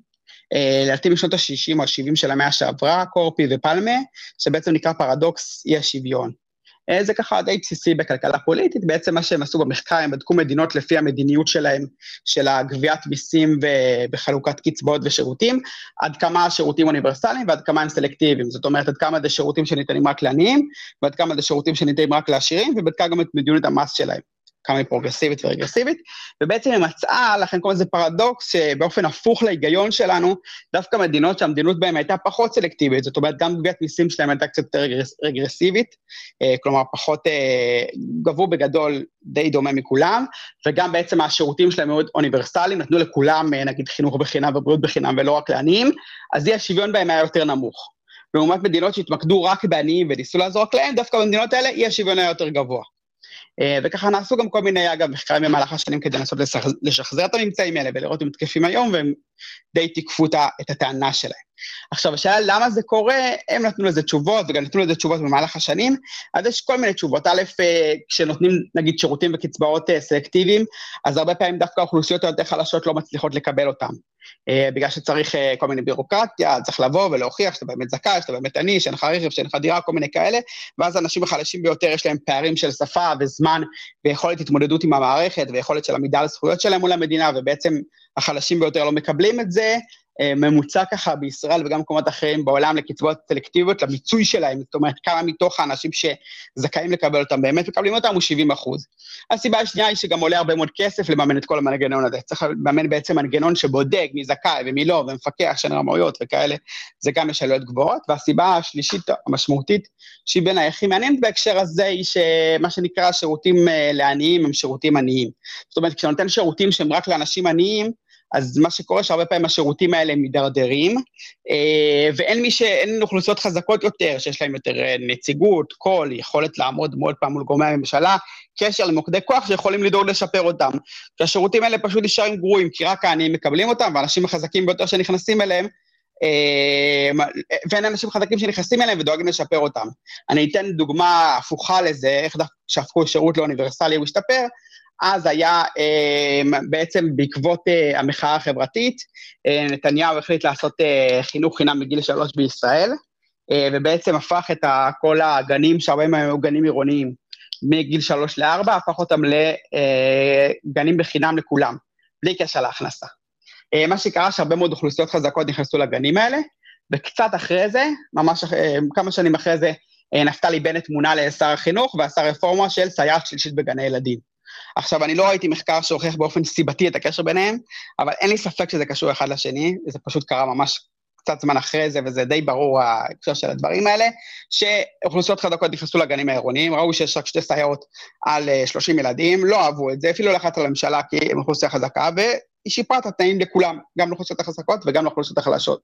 אה, לדעתי משנות ה-60 או ה-70 של המאה שעברה, קורפי ופלמה, שבעצם נקרא פרדוקס אי השוויון. אה, זה ככה די בסיסי בכלכלה פוליטית, בעצם מה שהם עשו במחקר, הם בדקו מדינות לפי המדיניות שלהם, של הגביית מיסים ובחלוקת קצבאות ושירותים, עד כמה השירותים אוניברסליים ועד כמה הם סלקטיביים, זאת אומרת, עד כמה זה שירותים שניתנים רק לעניים, ועד כמה זה שירותים שניתנים רק לעשירים, ובדקה גם את מדיניות המס שלהם. כמה היא פרוגרסיבית ורגרסיבית, ובעצם היא מצאה, לכן קוראים לזה פרדוקס, שבאופן הפוך להיגיון שלנו, דווקא מדינות שהמדינות בהן הייתה פחות סלקטיבית, זאת אומרת, גם גביית מיסים שלהם הייתה קצת יותר רגרסיבית, אה, כלומר, פחות, אה, גבו בגדול די דומה מכולם, וגם בעצם השירותים שלהם מאוד אוניברסליים, נתנו לכולם, אה, נגיד, חינוך בחינם ובריאות בחינם ולא רק לעניים, אז אי השוויון בהם היה יותר נמוך. לעומת מדינות שהתמקדו רק בעניים וניסו לעזור רק להם, דווקא במדינות האלה אי השוויון היה יותר גבוה. אה, וככה נעשו גם כל מיני, אגב, מחקרים במהלך השנים כדי לנסות לשחזר את הממצאים האלה ולראות אם תקפים היום, והם די תיקפו את הטענה שלהם. עכשיו, השאלה למה זה קורה, הם נתנו לזה תשובות, וגם נתנו לזה תשובות במהלך השנים, אז יש כל מיני תשובות. א', אה, כשנותנים, נגיד, שירותים וקצבאות אה, סלקטיביים, אז הרבה פעמים דווקא האוכלוסיות היותר חלשות לא מצליחות לקבל אותם. אה, בגלל שצריך כל מיני בירוקרטיה, צריך לבוא ולהוכיח שאתה באמת זכאי, שאתה באמת עני, שאין לך רכב, שאין לך דירה, כל מיני כאלה, ואז האנשים החלשים ביותר יש להם פערים של שפה וזמן ויכולת התמודדות עם המערכת ויכולת של עמידה על זכויות שלהם מול המדינה, ובעצם החלשים ביותר לא מקבלים את זה, אה, ממוצע ככה בישראל וגם במקומות אחרים בעולם לקצבאות סלקטיביות, למיצוי שלהם, זאת אומרת, כמה מתוך האנשים שזכאים לקבל אותם באמת מקבלים אותם הוא 70 אחוז. הסיבה השנייה היא שגם עולה הרבה מאוד כסף לממן את כל המנגנון הזה. צריך לממן בעצם מנגנון שבודק מי זכאי ומי לא, ומפקח של רמאויות וכאלה, זה גם יש עלויות גבוהות. והסיבה השלישית המשמעותית, שהיא בין הכי מעניינת בהקשר הזה, היא שמה שנקרא שירותים אה, לעניים הם שירותים עניים. זאת אומרת, כשאתה נותן שירותים שהם רק לאנשים עניים, אז מה שקורה שהרבה פעמים השירותים האלה מידרדרים, אה, ואין מי ש... אין אוכלוסיות חזקות יותר, שיש להם יותר אה, נציגות, קול, יכולת לעמוד עוד פעם מול גורמי הממשלה, קשר למוקדי כוח שיכולים לדאוג לשפר אותם. שהשירותים האלה פשוט נשארים גרועים, כי רק העניים מקבלים אותם, והאנשים החזקים ביותר שנכנסים אליהם, אה, ואין אנשים חזקים שנכנסים אליהם ודואגים לשפר אותם. אני אתן דוגמה הפוכה לזה, איך שהפכו שירות לאוניברסלי הוא השתפר, אז היה אה, בעצם בעקבות אה, המחאה החברתית, אה, נתניהו החליט לעשות חינוך חינם בגיל שלוש בישראל, ובעצם הפך את כל הגנים, שהרבה מהם היו גנים עירוניים, מגיל שלוש לארבע, הפך אותם לגנים בחינם לכולם, בלי קשר להכנסה. מה שקרה שהרבה מאוד אוכלוסיות חזקות נכנסו לגנים האלה, וקצת אחרי זה, ממש כמה שנים אחרי זה, נפתלי בנט מונה לשר החינוך ועשה רפורמה של סייעת שלישית בגני ילדים. עכשיו, אני לא ראיתי מחקר שהוכיח באופן סיבתי את הקשר ביניהם, אבל אין לי ספק שזה קשור אחד לשני, זה פשוט קרה ממש קצת זמן אחרי זה, וזה די ברור ההקשר של הדברים האלה, שאוכלוסיות חזקות נכנסו לגנים העירוניים, ראו שיש רק שתי סייעות על 30 ילדים, לא אהבו את זה, אפילו לחץ על הממשלה כי הם אוכלוסייה חזקה, היא שיפרה את התנאים לכולם, גם לאוכלוסיות החזקות וגם לאוכלוסיות החלשות.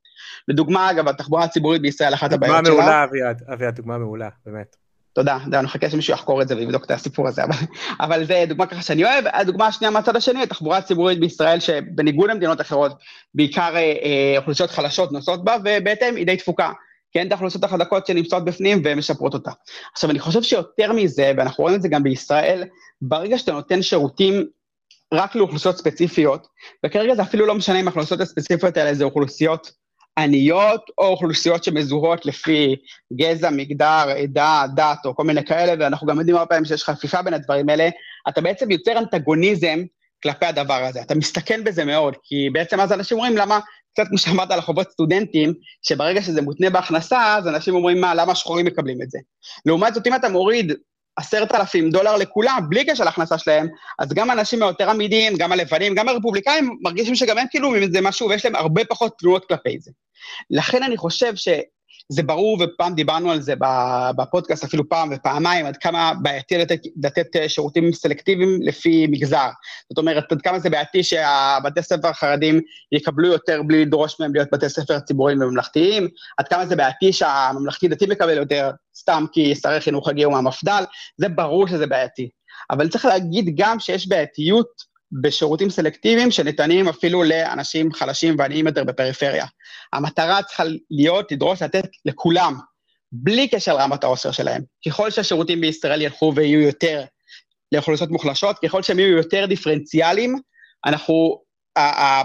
לדוגמה, אגב, התחבורה הציבורית בישראל, אחת הבעיות שלה... דוגמה מעולה, אביעד, אביעד, דוגמה מעולה, באמת. תודה, אני מחכה שמישהו יחקור את זה ויבדוק את הסיפור הזה, אבל, אבל זה דוגמה ככה שאני אוהב. הדוגמה השנייה מהצד השני, התחבורה הציבורית בישראל, שבניגוד למדינות אחרות, בעיקר אה, אה, אוכלוסיות חלשות נוסעות בה, ובהתאם היא די תפוקה. כן, את האוכלוסיות החזקות שנמצאות בפנים ומשפרות אותה. עכשיו, אני חושב שיותר מזה, ואנחנו רואים את זה גם בישראל, ברגע שאתה נותן שירותים רק לאוכלוסיות ספציפיות, וכרגע זה אפילו לא משנה אם האוכלוסיות הספציפיות האלה זה אוכלוסיות עניות או אוכלוסיות שמזוהות לפי גזע, מגדר, עדה, דת או כל מיני כאלה, ואנחנו גם יודעים הרבה פעמים שיש חפיפה בין הדברים האלה, אתה בעצם יוצר אנטגוניזם כלפי הדבר הזה. אתה מסתכן בזה מאוד, כי בעצם אז אנשים אומרים למה, קצת כמו שאמרת על החובות סטודנטים, שברגע שזה מותנה בהכנסה, אז אנשים אומרים מה, למה השחורים מקבלים את זה. לעומת זאת, אם אתה מוריד עשרת אלפים דולר לכולם, בלי קשר להכנסה שלהם, אז גם האנשים היותר עמידים, גם הלבנים, גם הרפובליקאים, מרגישים שגם הם כאילו עם זה משהו, ויש להם הרבה פחות תלונות כלפי זה. לכן אני חושב ש... זה ברור, ופעם דיברנו על זה בפודקאסט אפילו פעם ופעמיים, עד כמה בעייתי לתת, לתת שירותים סלקטיביים לפי מגזר. זאת אומרת, עד כמה זה בעייתי שהבתי ספר החרדים יקבלו יותר בלי לדרוש מהם להיות בתי ספר ציבוריים וממלכתיים, עד כמה זה בעייתי שהממלכתי-דתי מקבל יותר סתם כי שרי חינוך הגיעו מהמפד"ל, זה ברור שזה בעייתי. אבל צריך להגיד גם שיש בעייתיות בשירותים סלקטיביים שניתנים אפילו לאנשים חלשים ועניים יותר בפריפריה. המטרה צריכה להיות לדרוש לתת לכולם, בלי קשר לרמת העושר שלהם. ככל שהשירותים בישראל ילכו ויהיו יותר לאוכלוסיות מוחלשות, ככל שהם יהיו יותר דיפרנציאליים, אנחנו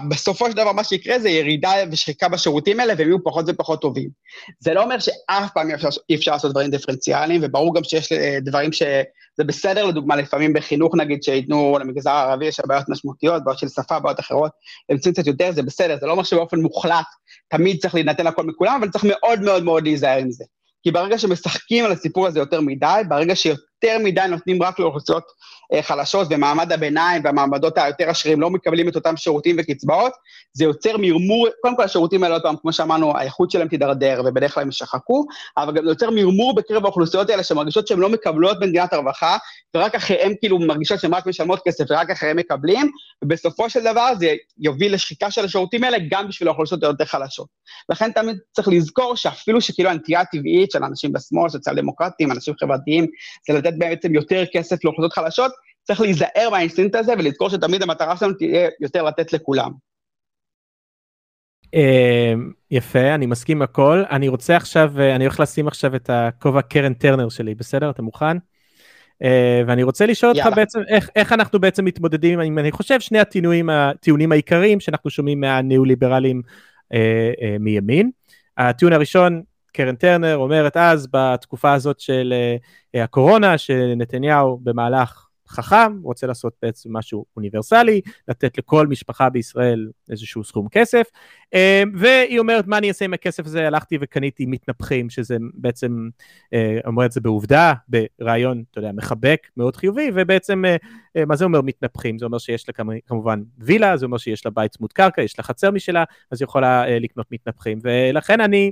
בסופו של דבר מה שיקרה זה ירידה ושחיקה בשירותים האלה והם יהיו פחות ופחות טובים. זה לא אומר שאף פעם אי אפשר, אפשר לעשות דברים דיפרנציאליים, וברור גם שיש אה, דברים שזה בסדר, לדוגמה, לפעמים בחינוך נגיד, שייתנו למגזר הערבי, יש בעיות משמעותיות, בעיות של שפה, בעיות אחרות, הם צריכים קצת יותר, זה בסדר, זה לא אומר שבאופן מוחלט תמיד צריך להינתן הכל מכולם, אבל צריך מאוד מאוד מאוד להיזהר עם זה. כי ברגע שמשחקים על הסיפור הזה יותר מדי, ברגע שיותר מדי נותנים רק לאוכלוסיות חלשות ומעמד הביניים והמעמדות היותר עשירים לא מקבלים את אותם שירותים וקצבאות, זה יוצר מרמור, קודם כל השירותים האלה, עוד פעם, כמו שאמרנו, האיכות שלהם תידרדר ובדרך כלל הם ישחקו, אבל גם זה יוצר מרמור בקרב האוכלוסיות האלה שמרגישות שהן לא מקבלות במדינת הרווחה, ורק אחריהם כאילו מרגישות שהן רק משלמות כסף ורק אחריהם מקבלים, ובסופו של דבר זה יוביל לשחיקה של השירותים האלה גם בשביל האוכלוסיות היותר חלשות. לכן תמיד צריך לזכור שאפילו שכאילו הנטייה הטבעית של אנשים בשמאל, סוציאל דמוקרטים, אנשים חברתיים, זה לתת בעצם יותר כסף לאוכלוסיות חלשות, צריך להיזהר מהאינסטינקט הזה ולזכור שתמיד המטרה שלנו תהיה יותר לתת לכולם. אמ, יפה, אני מסכים הכל. אני רוצה עכשיו, אה, אני הולך לשים עכשיו את הכובע קרן טרנר שלי, בסדר? אתה מוכן? אה, ואני רוצה לשאול אותך בעצם איך, איך אנחנו בעצם מתמודדים עם, אני חושב, שני הטיעונים, הטיעונים העיקריים שאנחנו שומעים מהניאו-ליברלים אה, אה, מימין. הטיעון הראשון, קרן טרנר אומרת אז, בתקופה הזאת של אה, הקורונה, שנתניהו במהלך חכם, רוצה לעשות בעצם משהו אוניברסלי, לתת לכל משפחה בישראל איזשהו סכום כסף, אה, והיא אומרת, מה אני אעשה עם הכסף הזה? הלכתי וקניתי מתנפחים, שזה בעצם, אה, אומר את זה בעובדה, ברעיון, אתה יודע, מחבק, מאוד חיובי, ובעצם, אה, מה זה אומר מתנפחים? זה אומר שיש לה כמובן וילה, זה אומר שיש לה בית צמוד קרקע, יש לה חצר משלה, אז היא יכולה לקנות מתנפחים, ולכן אני...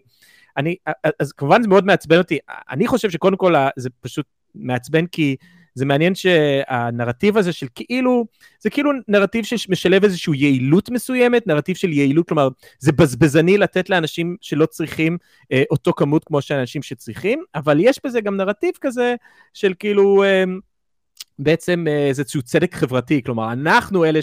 אני, אז כמובן זה מאוד מעצבן אותי, אני חושב שקודם כל זה פשוט מעצבן כי זה מעניין שהנרטיב הזה של כאילו, זה כאילו נרטיב שמשלב איזושהי יעילות מסוימת, נרטיב של יעילות, כלומר זה בזבזני לתת לאנשים שלא צריכים אה, אותו כמות כמו שאנשים שצריכים, אבל יש בזה גם נרטיב כזה של כאילו, אה, בעצם אה, איזשהו צדק חברתי, כלומר אנחנו אלה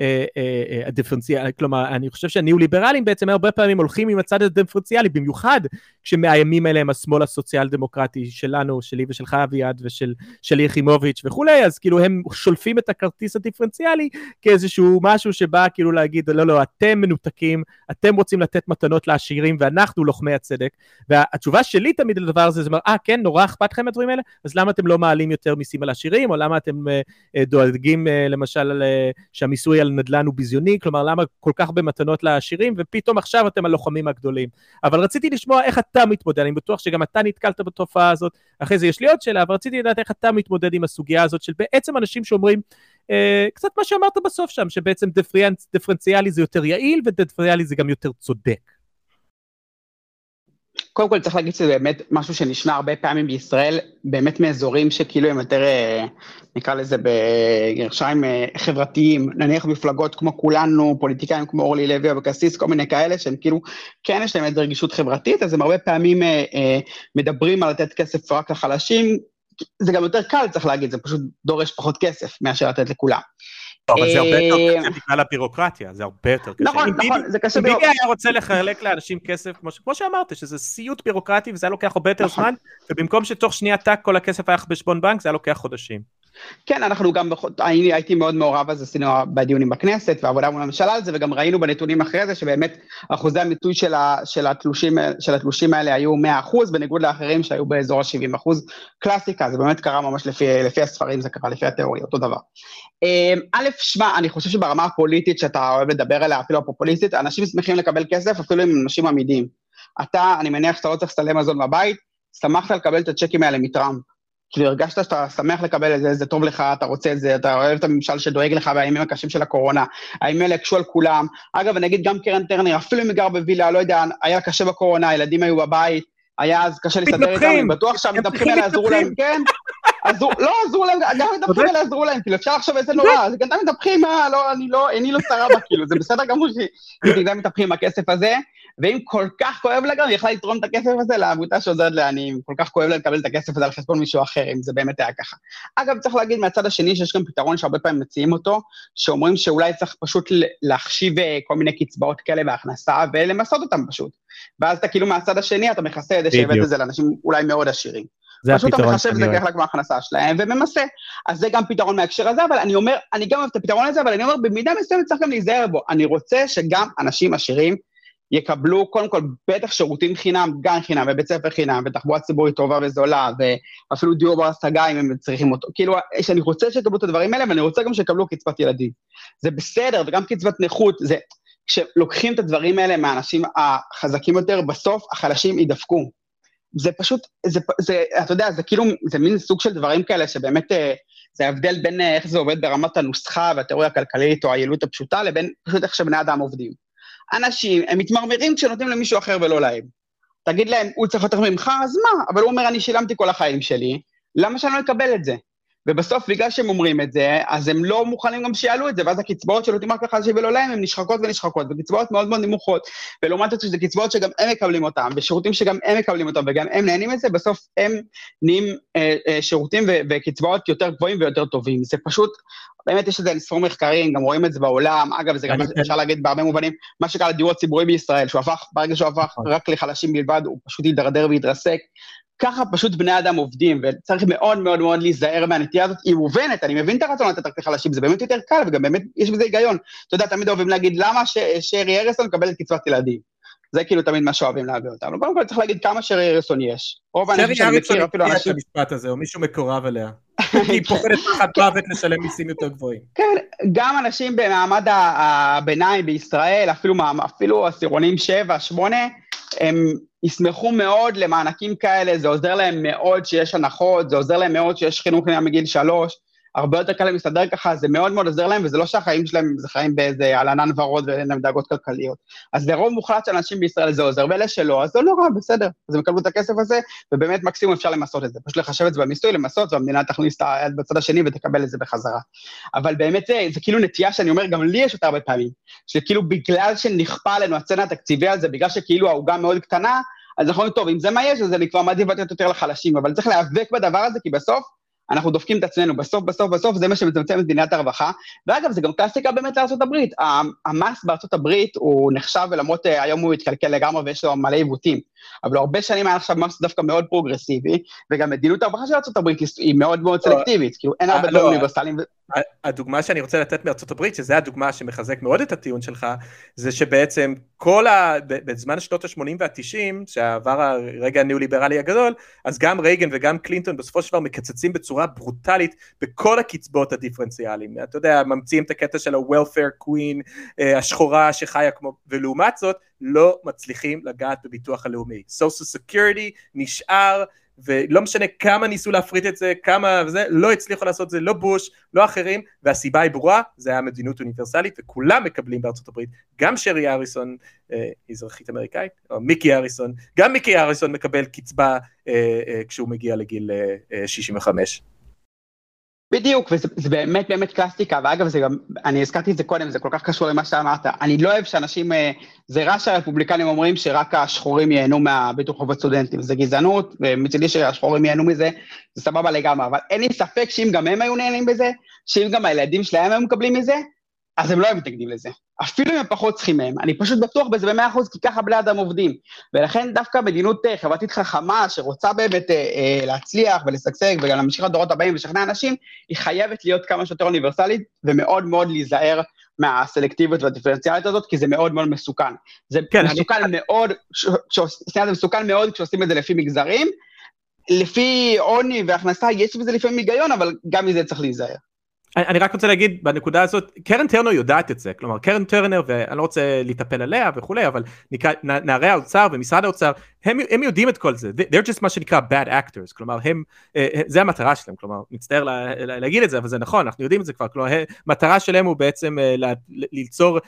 שהדיפרנציאלי, אה, אה, כלומר אני חושב שהניאו-ליברלים בעצם הרבה פעמים הולכים עם הצד הדיפרנציאלי, במיוחד כשמאיימים עליהם השמאל הסוציאל דמוקרטי שלנו, שלי ושלך אביעד ושל שלי יחימוביץ' וכולי, אז כאילו הם שולפים את הכרטיס הדיפרנציאלי כאיזשהו משהו שבא כאילו להגיד לא לא אתם מנותקים, אתם רוצים לתת מתנות לעשירים ואנחנו לוחמי הצדק, והתשובה שלי תמיד לדבר הזה זה אה כן נורא אכפת לכם מהדברים האלה, אז למה אתם לא מעלים יותר מיסים על עשירים, או למה אתם אה, אה, דואגים אה, למשל שהמיסוי על נדל"ן הוא ביזיוני, כלומר למה כל כך הרבה מתנות לעשירים, ופתאום עכשיו אתם הלוחמים הגדולים. אבל רציתי לשמוע איך אתה מתמודד, אני בטוח שגם אתה נתקלת בתופעה הזאת, אחרי זה יש לי עוד שאלה, אבל רציתי לדעת איך אתה מתמודד עם הסוגיה הזאת של בעצם אנשים שאומרים, אה, קצת מה שאמרת בסוף שם, שבעצם דיפרנציאלי זה יותר יעיל ודיפרנציאלי זה גם יותר צודק. קודם כל צריך להגיד שזה באמת משהו שנשמע הרבה פעמים בישראל, באמת מאזורים שכאילו הם יותר, אה, נקרא לזה בגרשיים אה, חברתיים, נניח מפלגות כמו כולנו, פוליטיקאים כמו אורלי לוי אבקסיס, כל מיני כאלה שהם כאילו, כן יש להם איזו רגישות חברתית, אז הם הרבה פעמים אה, מדברים על לתת כסף רק לחלשים, זה גם יותר קל צריך להגיד, זה פשוט דורש פחות כסף מאשר לתת לכולם. אבל זה הרבה יותר קשה בגלל הבירוקרטיה, זה הרבה יותר קשה. נכון, נכון, זה קשה. אם ביבי היה רוצה לחלק לאנשים כסף, כמו שאמרת, שזה סיוט בירוקרטי וזה היה לוקח הרבה יותר נכון. זמן, ובמקום שתוך שנייה טאק כל הכסף היה בחשבון בנק, זה היה לוקח חודשים. כן, אנחנו גם, אני הייתי מאוד מעורב אז עשינו בדיונים בכנסת ועבודה מול הממשלה על זה, וגם ראינו בנתונים אחרי זה שבאמת אחוזי המיטוי של, של, של התלושים האלה היו 100%, בניגוד לאחרים שהיו באזור ה-70%. קלאסיקה, זה באמת קרה ממש לפי, לפי הספרים, זה קרה לפי התיאוריה, אותו דבר. אמ, א', שמע, אני חושב שברמה הפוליטית שאתה אוהב לדבר עליה, אפילו הפופוליסטית, אנשים שמחים לקבל כסף אפילו הם אנשים עמידים. אתה, אני מניח שאתה לא צריך לסלם מזון בבית, שמחת לקבל את הצ'קים האלה מטראמפ. כאילו הרגשת שאתה שמח לקבל את זה, זה טוב לך, אתה רוצה את זה, אתה אוהב את הממשל שדואג לך בימים הקשים של הקורונה, הימים האלה יקשו על כולם. אגב, אני אגיד גם קרן טרנר, אפילו אם היא גר בווילה, לא יודע, היה קשה בקורונה, הילדים היו בבית, היה אז קשה להסתדר איתם, אני בטוח שהמתנפחים האלה עזרו להם, כן? עזרו, לא עזרו להם, גם המתנפחים האלה עזרו להם, כאילו אפשר לחשוב איזה נורא, זה גם מתנפחים, לא, אני לא, אין לי לא צרה בה, כאילו, זה בסדר גמור שהיא גם מתנפחים עם הכסף הזה, ואם כל כך כואב לה גם, היא יכלה לתרום את הכסף הזה לעמותה שעוזרת לעניים, כל כך כואב לה לקבל את הכסף הזה על חשבון מישהו אחר, אם זה באמת היה ככה. אגב, צריך להגיד מהצד השני שיש גם פתרון שהרבה פעמים מציעים אותו, שאומרים שאולי צריך פשוט להחשיב אה, כל מיני קצבאות כאלה בהכנסה ולמסות אותם פשוט. ואז אתה כאילו מהצד השני, אתה מכסה את זה שהבאת את זה לאנשים אולי מאוד עשירים. זה פשוט אתה מחשב את זה כחלק מההכנסה שלהם וממסה. אז זה גם פתרון מההקשר הזה, אבל אני אומר, אני גם אוהב את הפתרון הזה, אבל אני אומר, במידה מסוימת צריך גם להיזהר בו. אני רוצה שגם אנשים עשירים יקבלו קודם כל בטח שירותים חינם, גן חינם ובית ספר חינם ותחבורה ציבורית טובה וזולה ואפילו דיור בר השגה אם הם צריכים אותו. כאילו, שאני רוצה שיקבלו את הדברים האלה ואני רוצה גם שיקבלו קצבת ילדים. זה בסדר, וגם קצבת נכות, זה... כשלוקחים את הדברים האלה מהאנשים החזקים יותר, בסוף החלשים יידפקו. זה פשוט, זה, זה, אתה יודע, זה כאילו, זה מין סוג של דברים כאלה שבאמת, אה, זה ההבדל בין אה, איך זה עובד ברמת הנוסחה והתיאוריה הכלכלית או היעילות הפשוטה, לבין פשוט איך שבני אדם עובדים. אנשים, הם מתמרמרים כשנותנים למישהו אחר ולא להם. תגיד להם, הוא צריך יותר ממך, אז מה? אבל הוא אומר, אני שילמתי כל החיים שלי, למה שאני לא אקבל את זה? ובסוף, בגלל שהם אומרים את זה, אז הם לא מוכנים גם שיעלו את זה, ואז הקצבאות שנותנים רק לחלשים ולא להם, הן נשחקות ונשחקות, וקצבאות מאוד מאוד נמוכות, ולעומת זאת שזה קצבאות שגם הם מקבלים אותם, ושירותים שגם הם מקבלים אותם, וגם הם נהנים מזה, בסוף הם נהיים אה, אה, שירותים ו- וקצבאות יותר גבוהים ויותר טובים. זה פשוט, באמת יש לזה ספור מחקרים, גם רואים את זה בעולם, אגב, זה גם אפשר להגיד בהרבה מובנים, מה שקרה לדיור הציבורי בישראל, שהוא הפך, ברגע שהוא הפך נכון. רק לחלשים בלבד, הוא פשוט הידרדר והתרסק. ככה פשוט בני אדם עובדים, וצריך מאוד מאוד מאוד להיזהר מהנטייה הזאת, היא מובנת, אני מבין את הרצון לתת רק לחלשים, זה באמת יותר קל, וגם באמת יש בזה היגיון. אתה יודע, תמיד אוהבים להגיד, למה שרי ארסון מקבל את קצבת ילדים? זה כאילו תמיד מה שאוהבים להביא אותנו. קודם כל צריך להגיד כמה שרי ארסון יש. רוב האנשים שאני מכיר, אפילו אנשים... שרי ארסון המשפט הזה, או מישהו מקורב אליה. היא פוחדת פחד מוות לשלם מיסים יותר גבוהים. כן, גם אנשים במעמד הביניים בישראל, אפילו, אפילו עשירונים 7, 8, הם ישמחו מאוד למענקים כאלה, זה עוזר להם מאוד שיש הנחות, זה עוזר להם מאוד שיש חינוך מגיל שלוש, הרבה יותר קל להם להסתדר ככה, זה מאוד מאוד עוזר להם, וזה לא שהחיים שלהם זה חיים באיזה על ענן ורוד ואין להם דאגות כלכליות. אז לרוב מוחלט של אנשים בישראל זה עוזר, ואלה שלא, אז זה לא רע, בסדר. אז הם יקבלו את הכסף הזה, ובאמת מקסימום אפשר למסות את זה. פשוט לחשב את זה במיסוי, למסות, והמדינה תכניס את היד בצד השני ותקבל את זה בחזרה. אבל באמת זה, זה כאילו נטייה שאני אומר, גם לי יש אותה הרבה פעמים, שכאילו בגלל שנכפה עלינו הצנע התקציבי הזה, בגלל שכאילו העוגה מאוד קטנה, אז אנחנו אומרים, טוב, אם זה מה יש, אז אני כבר מעדיף לתת יותר לחלשים, אבל צריך להיאבק בדבר הזה, כי בסוף אנחנו דופקים את עצמנו, בסוף, בסוף, בסוף זה מה שמצמצם את מדינת הרווחה. ואגב, זה גם קלאסיקה באמת לארה"ב. המס בארה"ב הוא נחשב, ולמרות אה, היום הוא התקלקל לגמרי ויש לו מלא עיוותים. אבל הרבה שנים היה עכשיו מס דווקא מאוד פרוגרסיבי, וגם מדיניות הרווחה של ארה"ב היא מאוד מאוד לא, סלקטיבית, כאילו אין הרבה אה, דברים לא, אוניברסליים. הדוגמה שאני רוצה לתת מארצות הברית, שזה הדוגמה שמחזק מאוד את הטיעון שלך, זה שבעצם כל ה... בזמן שנות ה-80 וה-90, שעבר הרגע הניאו-ליברלי הגדול, אז גם רייגן וגם קלינטון בסופו של דבר מקצצים בצורה ברוטלית בכל הקצבאות הדיפרנציאליים. אתה יודע, ממציאים את הקטע של ה-welfare queen, אה, השחורה שחיה כמו... ולעומת זאת, לא מצליחים לגעת בביטוח הלאומי. social security נשאר ולא משנה כמה ניסו להפריט את זה, כמה וזה, לא הצליחו לעשות את זה, לא בוש, לא אחרים, והסיבה היא ברורה, זה היה מדיניות אוניברסלית, וכולם מקבלים בארצות הברית, גם שרי אריסון, אה, אזרחית אמריקאית, או מיקי אריסון, גם מיקי אריסון מקבל קצבה אה, אה, כשהוא מגיע לגיל אה, 65. בדיוק, וזה באמת באמת קלאסטיקה, ואגב, זה גם, אני הזכרתי את זה קודם, זה כל כך קשור למה שאמרת. אני לא אוהב שאנשים, אה, זה רע שהרפובליקנים אומרים שרק השחורים ייהנו מהביטוח חובות סטודנטים, זה גזענות, ומצידי שהשחורים ייהנו מזה, זה סבבה לגמרי, אבל אין לי ספק שאם גם הם היו נהנים בזה, שאם גם הילדים שלהם היו מקבלים מזה, אז הם לא היו מתנגדים לזה. אפילו אם הם פחות צריכים מהם. אני פשוט בטוח בזה במאה אחוז, כי ככה בני אדם עובדים. ולכן דווקא מדיניות אה, חברתית חכמה, שרוצה באמת אה, אה, להצליח ולשגשג וגם להמשיך לדורות הבאים ולשכנע אנשים, היא חייבת להיות כמה שיותר אוניברסלית, ומאוד מאוד להיזהר מהסלקטיביות והדיפרנציאלית הזאת, כי זה מאוד מאוד מסוכן. זה כן, מסוכן אני... מאוד, ש... ש... זה מסוכן מאוד כשעושים את זה לפי מגזרים. לפי עוני והכנסה, יש בזה לפעמים היגיון, אבל גם מזה צריך להיזהר. אני רק רוצה להגיד בנקודה הזאת, קרן טרנר יודעת את זה, כלומר קרן טרנר, ואני לא רוצה להיטפל עליה וכולי, אבל נקרא, נערי האוצר ומשרד האוצר, הם, הם יודעים את כל זה, they're just מה שנקרא bad actors, כלומר הם, אה, אה, זה המטרה שלהם, כלומר מצטער לה, להגיד את זה, אבל זה נכון, אנחנו יודעים את זה כבר, כלומר המטרה שלהם הוא בעצם אה, ליצור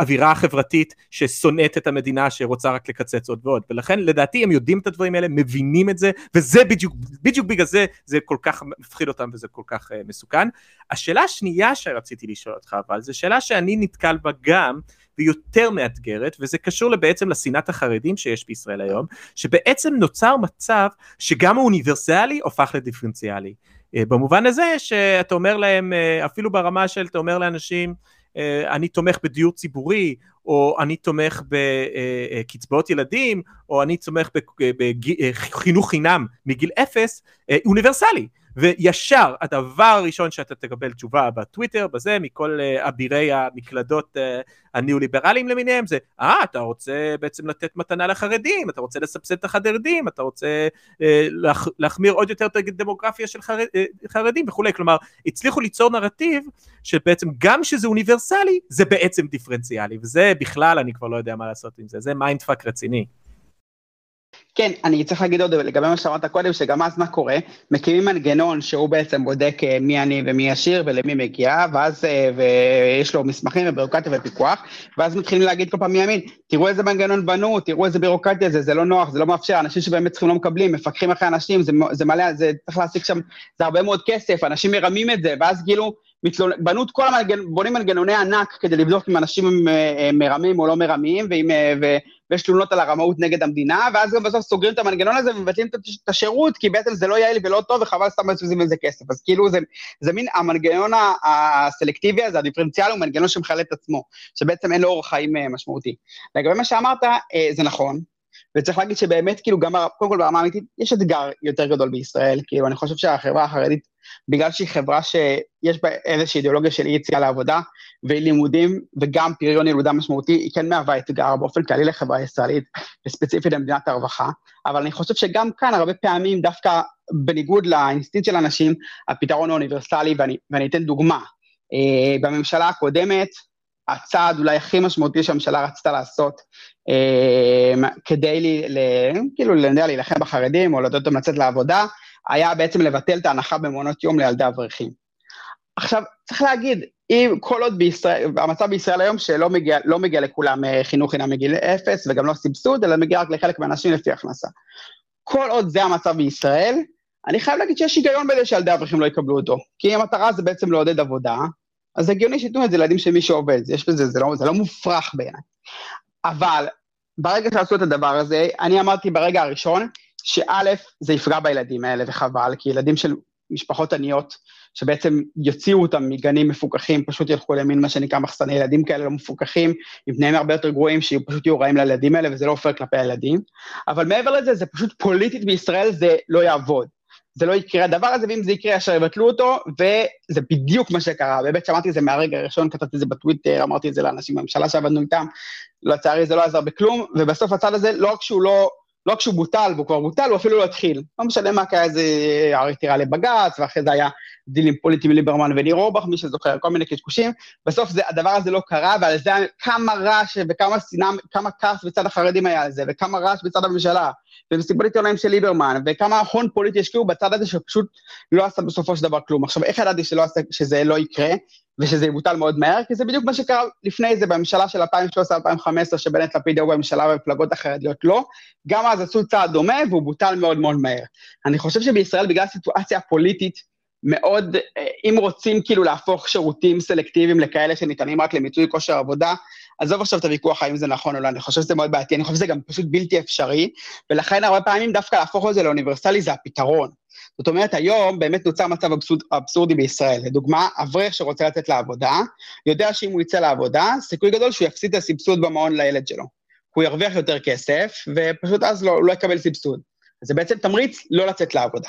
אווירה חברתית ששונאת את המדינה שרוצה רק לקצץ עוד ועוד, ולכן לדעתי הם יודעים את הדברים האלה, מבינים את זה, וזה בדיוק, בדיוק בגלל זה, זה כל כך מפחיד אותם וזה כל כך מסוכן. השאלה השנייה שרציתי לשאול אותך אבל, זו שאלה שאני נתקל בה גם, ויותר מאתגרת, וזה קשור בעצם לשנאת החרדים שיש בישראל היום, שבעצם נוצר מצב שגם האוניברסלי הופך לדיפרנציאלי. אה, במובן הזה שאתה אומר להם, אה, אפילו ברמה של, אתה אומר לאנשים, אה, אני תומך בדיור ציבורי, או אני תומך בקצבאות ילדים, או אני תומך בחינוך חינם מגיל אפס, אוניברסלי. וישר הדבר הראשון שאתה תקבל תשובה בטוויטר, בזה, מכל uh, אבירי המקלדות uh, הניאו-ליברליים למיניהם, זה, אה, אתה רוצה בעצם לתת מתנה לחרדים, אתה רוצה לסבסד את החרדים, אתה רוצה להח, להחמיר עוד יותר את הדמוגרפיה של חרד, אה, חרדים וכולי, כלומר, הצליחו ליצור נרטיב שבעצם גם שזה אוניברסלי, זה בעצם דיפרנציאלי, וזה בכלל, אני כבר לא יודע מה לעשות עם זה, זה mindfuck רציני. כן, אני צריך להגיד עוד לגבי מה שאמרת קודם, שגם אז מה קורה? מקימים מנגנון שהוא בעצם בודק אה, מי עני ומי עשיר ולמי מגיע, ואז, אה, ויש לו מסמכים וביורוקרטיה ופיקוח, ואז מתחילים להגיד כל פעם מימין, תראו איזה מנגנון בנו, תראו איזה ביורוקרטיה זה, זה לא נוח, זה לא מאפשר, אנשים שבאמת צריכים לא מקבלים, מפקחים אחרי אנשים, זה, זה מלא, זה צריך להשיג שם, זה הרבה מאוד כסף, אנשים מרמים את זה, ואז כאילו, מתלונ... בנו את כל המנגנ... בונים מנגנוני ענק כדי לבדוק אם אנשים הם אה, מרמים או לא מרמים, ואם, ו... ויש תלונות על הרמאות נגד המדינה, ואז גם בסוף סוגרים את המנגנון הזה ומבטלים את השירות, כי בעצם זה לא יעיל ולא טוב, וחבל סתם מבזבזים על זה כסף. אז כאילו זה, זה מין המנגנון הסלקטיבי הזה, הדיפרנציאל, הוא מנגנון שמחלל את עצמו, שבעצם אין לו אורח חיים אה, משמעותי. לגבי מה שאמרת, אה, זה נכון, וצריך להגיד שבאמת, כאילו, גם, קודם כל ברמה האמיתית, יש אתגר יותר גדול בישראל, כאילו, אני חושב שהחברה החרדית, בגלל שהיא חברה שיש בה איזושהי אידיאולוגיה של אי יציאה לעבודה, ואי לימודים, וגם פריון ילודה משמעותי, היא כן מהווה אתגר באופן כללי לחברה הישראלית, וספציפית למדינת הרווחה, אבל אני חושב שגם כאן, הרבה פעמים, דווקא בניגוד לאינסטינקט של אנשים, הפתרון הוא אוניברסלי, ואני, ואני אתן דוגמה. Uh, בממשלה הקודמת, הצעד אולי הכי משמעותי שהממשלה רצתה לעשות אה, כדי לי, ל, כאילו להילחם בחרדים או לתת אותם לצאת לעבודה, היה בעצם לבטל את ההנחה במעונות יום לילדי אברכים. עכשיו, צריך להגיד, אם כל עוד בישראל, המצב בישראל היום שלא מגיע, לא מגיע לכולם אה, חינוך חינם מגיל אפס וגם לא סבסוד, אלא מגיע רק לחלק מהאנשים לפי הכנסה. כל עוד זה המצב בישראל, אני חייב להגיד שיש היגיון בזה שילדי אברכים לא יקבלו אותו. כי המטרה זה בעצם לעודד עבודה, אז הגיוני שייתנו את זה לילדים של מי שעובד, יש בזה, זה לא, זה לא מופרך בעיניי. אבל ברגע שעשו את הדבר הזה, אני אמרתי ברגע הראשון, שא', זה יפגע בילדים האלה וחבל, כי ילדים של משפחות עניות, שבעצם יוציאו אותם מגנים מפוקחים, פשוט ילכו למין מה שנקרא מחסני ילדים כאלה לא מפוקחים, עם תנאים הרבה יותר גרועים, שפשוט יהיו רעים לילדים האלה, וזה לא עופר כלפי הילדים. אבל מעבר לזה, זה פשוט פוליטית בישראל, זה לא יעבוד. זה לא יקרה הדבר הזה, ואם זה יקרה, ישר יבטלו אותו, וזה בדיוק מה שקרה. באמת שמעתי את זה מהרגע הראשון, כתבתי את זה בטוויטר, אמרתי את זה לאנשים בממשלה שעבדנו איתם, לצערי זה לא עזר בכלום, ובסוף הצד הזה, לא רק שהוא לא, לא רק שהוא בוטל, והוא כבר בוטל, הוא אפילו לא התחיל. לא משנה מה, כי היה איזה עתירה לבג"ץ, ואחרי זה היה דילים פוליטיים ליברמן וניר אורבך, מי שזוכר, כל מיני קשקושים. בסוף זה, הדבר הזה לא קרה, ועל זה כמה רעש וכמה שנאה, כמה כעס בצד החרדים היה על זה, וכמה רעש בצד הממשלה. ומסיבות עיתונאים של ליברמן, וכמה הון פוליטי השקיעו בצד הזה שפשוט לא עשה בסופו של דבר כלום. עכשיו, איך ידעתי שזה לא יקרה, ושזה יבוטל מאוד מהר? כי זה בדיוק מה שקרה לפני זה בממשלה של 2013-2015, שבנט לפיד היו בממשלה והמפלגות החרדיות לא, גם אז עשו צעד דומה והוא בוטל מאוד מאוד מהר. אני חושב שבישראל, בגלל הסיטואציה הפוליטית, מאוד, אה, אם רוצים כאילו להפוך שירותים סלקטיביים לכאלה שניתנים רק למיצוי כושר עבודה, עזוב עכשיו את הוויכוח האם זה נכון או לא, אני חושב שזה מאוד בעייתי, אני חושב שזה גם פשוט בלתי אפשרי, ולכן הרבה פעמים דווקא להפוך את זה לאוניברסלי זה הפתרון. זאת אומרת, היום באמת נוצר מצב אבסורד, אבסורדי בישראל. לדוגמה, אברך שרוצה לצאת לעבודה, יודע שאם הוא יצא לעבודה, סיכוי גדול שהוא יפסיד את הסבסוד במעון לילד שלו. הוא ירוויח יותר כסף, ופשוט אז לא, לא יקבל סבסוד. זה בעצם תמריץ לא לצאת לעבודה.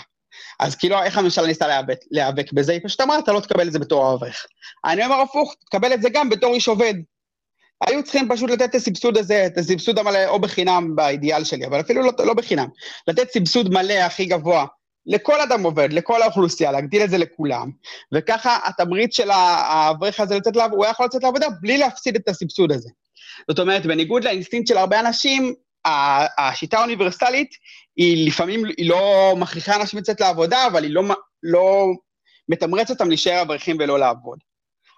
אז כאילו, איך הממשלה ניסתה להיאבק, להיאבק בזה? היא פשוט אמרה, אתה לא תקבל את זה בתור האברך. אני אומר הפוך, תקבל את זה גם בתור איש עובד. היו צריכים פשוט לתת את הסבסוד הזה, את הסבסוד המלא, או בחינם באידיאל שלי, אבל אפילו לא, לא בחינם. לתת סבסוד מלא הכי גבוה לכל אדם עובד, לכל האוכלוסייה, להגדיל את זה לכולם, וככה התמריץ של האברך הזה לצאת לעבודה, הוא היה יכול לצאת לעבודה בלי להפסיד את הסבסוד הזה. זאת אומרת, בניגוד לאינסטינקט של הרבה אנשים, השיטה האוניברסלית היא לפעמים, היא לא מכריחה אנשים לצאת לעבודה, אבל היא לא, לא מתמרצת אותם להישאר אברכים ולא לעבוד.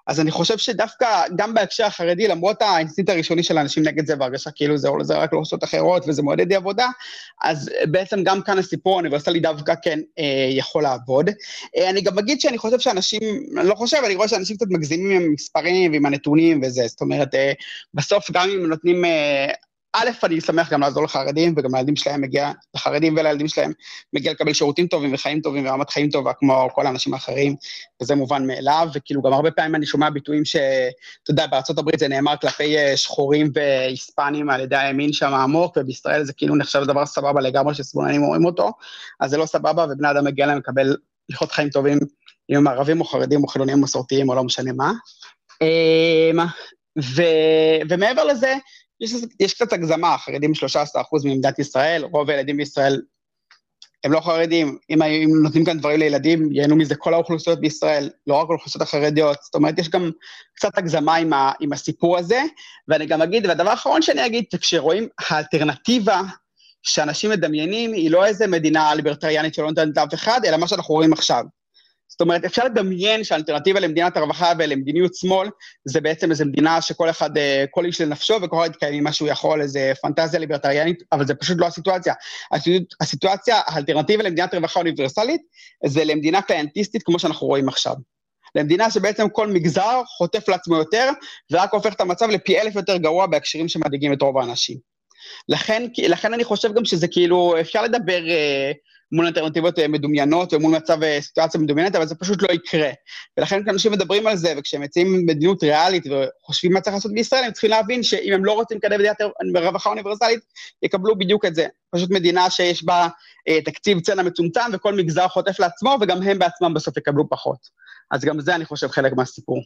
אז אני חושב שדווקא, גם בהקשר החרדי, למרות האינסטינקט הראשוני של האנשים נגד זה, והרגשה כאילו זה, זה רק לאוכלוסיות אחרות וזה מעודד אי עבודה, אז בעצם גם כאן הסיפור האוניברסלי דווקא כן אה, יכול לעבוד. אה, אני גם אגיד שאני חושב שאנשים, אני לא חושב, אני רואה שאנשים קצת מגזימים עם המספרים ועם הנתונים וזה, זאת אומרת, אה, בסוף גם אם נותנים אה, א', אני שמח גם לעזור לחרדים, וגם לילדים שלהם מגיע, לחרדים ולילדים שלהם מגיע לקבל שירותים טובים וחיים טובים ורמת חיים טובה כמו כל האנשים האחרים, וזה מובן מאליו, וכאילו גם הרבה פעמים אני שומע ביטויים שאתה יודע, בארה"ב זה נאמר כלפי אה, שחורים והיספנים על ידי הימין שם עמוק, ובישראל זה כאילו נחשב לדבר סבבה לגמרי ששמאלנים אומרים אותו, אז זה לא סבבה, ובני אדם מגיע להם לקבל, לחיות חיים טובים, אם הם ערבים או חרדים או חילונים מסורתיים או לא משנה מה. אמ, ו, ומעבר לזה, יש, יש קצת הגזמה, חרדים 13% ממדינת ישראל, רוב הילדים בישראל הם לא חרדים, אם, אם נותנים כאן דברים לילדים, ייהנו מזה כל האוכלוסיות בישראל, לא רק האוכלוסיות החרדיות, זאת אומרת, יש גם קצת הגזמה עם, ה, עם הסיפור הזה, ואני גם אגיד, והדבר האחרון שאני אגיד, כשרואים האלטרנטיבה שאנשים מדמיינים, היא לא איזה מדינה ליברטריאנית שלא נותנת לאף אחד, אלא מה שאנחנו רואים עכשיו. זאת אומרת, אפשר לדמיין שהאלטרנטיבה למדינת הרווחה ולמדיניות שמאל, זה בעצם איזו מדינה שכל אחד, אה, כל איש לנפשו וכל אחד יתקיים ממה שהוא יכול, איזה פנטזיה ליברטריאנית, אבל זה פשוט לא הסיטואציה. הסיטואציה, האלטרנטיבה למדינת רווחה אוניברסלית, זה למדינה קליינטיסטית כמו שאנחנו רואים עכשיו. למדינה שבעצם כל מגזר חוטף לעצמו יותר, ורק הופך את המצב לפי אלף יותר גרוע בהקשרים שמדאיגים את רוב האנשים. לכן, לכן אני חושב גם שזה כאילו, אפשר לדבר... אה, מול אלטרנטיבות מדומיינות ומול מצב סיטואציה מדומיינת, אבל זה פשוט לא יקרה. ולכן כשאנשים מדברים על זה, וכשהם מציעים מדיניות ריאלית וחושבים מה צריך לעשות בישראל, הם צריכים להבין שאם הם לא רוצים לקדם מדינת רווחה אוניברסלית, יקבלו בדיוק את זה. פשוט מדינה שיש בה אה, תקציב צנע מצומצם וכל מגזר חוטף לעצמו, וגם הם בעצמם בסוף יקבלו פחות. אז גם זה, אני חושב, חלק מהסיפור.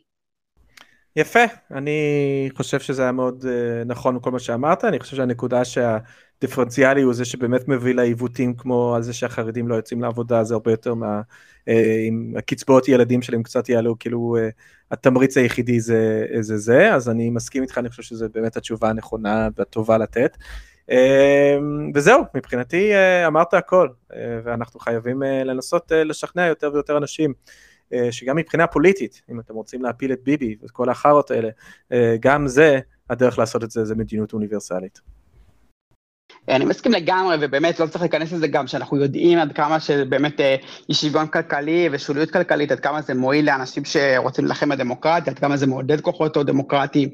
יפה, אני חושב שזה היה מאוד uh, נכון כל מה שאמרת, אני חושב שהנקודה שהדיפרנציאלי הוא זה שבאמת מביא לעיוותים כמו על זה שהחרדים לא יוצאים לעבודה, זה הרבה יותר מה... אם הקצבאות ילדים שלהם קצת יעלו, כאילו uh, התמריץ היחידי זה, זה זה, אז אני מסכים איתך, אני חושב שזו באמת התשובה הנכונה והטובה לתת. וזהו, מבחינתי אמרת הכל, ואנחנו חייבים לנסות לשכנע יותר ויותר אנשים. אה, שגם מבחינה פוליטית, אם אתם רוצים להפיל את ביבי ואת כל החארות האלה, אה, גם זה, הדרך לעשות את זה זה מדיניות אוניברסלית. אני מסכים לגמרי, ובאמת לא צריך להיכנס לזה גם, שאנחנו יודעים עד כמה שבאמת אי אה, שוויון כלכלי ושוליות כלכלית, עד כמה זה מועיל לאנשים שרוצים להילחם בדמוקרטיה, עד כמה זה מעודד כוחות או דמוקרטיים.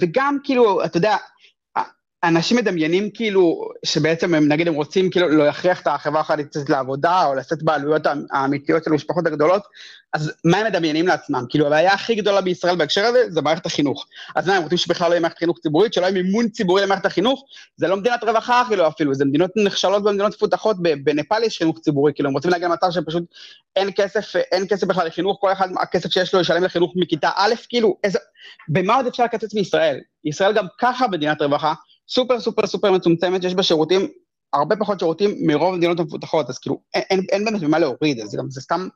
וגם כאילו, אתה יודע, אנשים מדמיינים כאילו, שבעצם הם נגיד הם רוצים כאילו יכריח את החברה החרדית לצאת לעבודה, או לשאת בעלויות האמיתיות של המשפחות הגדולות, אז מה הם מדמיינים לעצמם? כאילו הבעיה הכי גדולה בישראל בהקשר הזה, זה מערכת החינוך. אז מה, הם רוצים שבכלל לא יהיה מערכת חינוך ציבורית, שלא יהיה מימון ציבורי למערכת החינוך? זה לא מדינת רווחה אפילו אפילו, זה מדינות נחשלות במדינות מפותחות, בנפאל יש חינוך ציבורי, כאילו הם רוצים להגיע למצב שפשוט אין כסף, אין כסף בכלל לחינוך, כל אחד, הכסף שיש לו ישלם לחינוך מכיתה א', כאילו, איזה, במה עוד אפשר לקצץ בישראל? ישראל גם ככה מדינת רווחה, סופר סופר סופר מצומצמת, יש בה שירותים, הרבה פחות שירותים מרוב המדינות המפותחות, אז כאילו אין, אין, אין באמת במה להוריד, אז גם זה סתם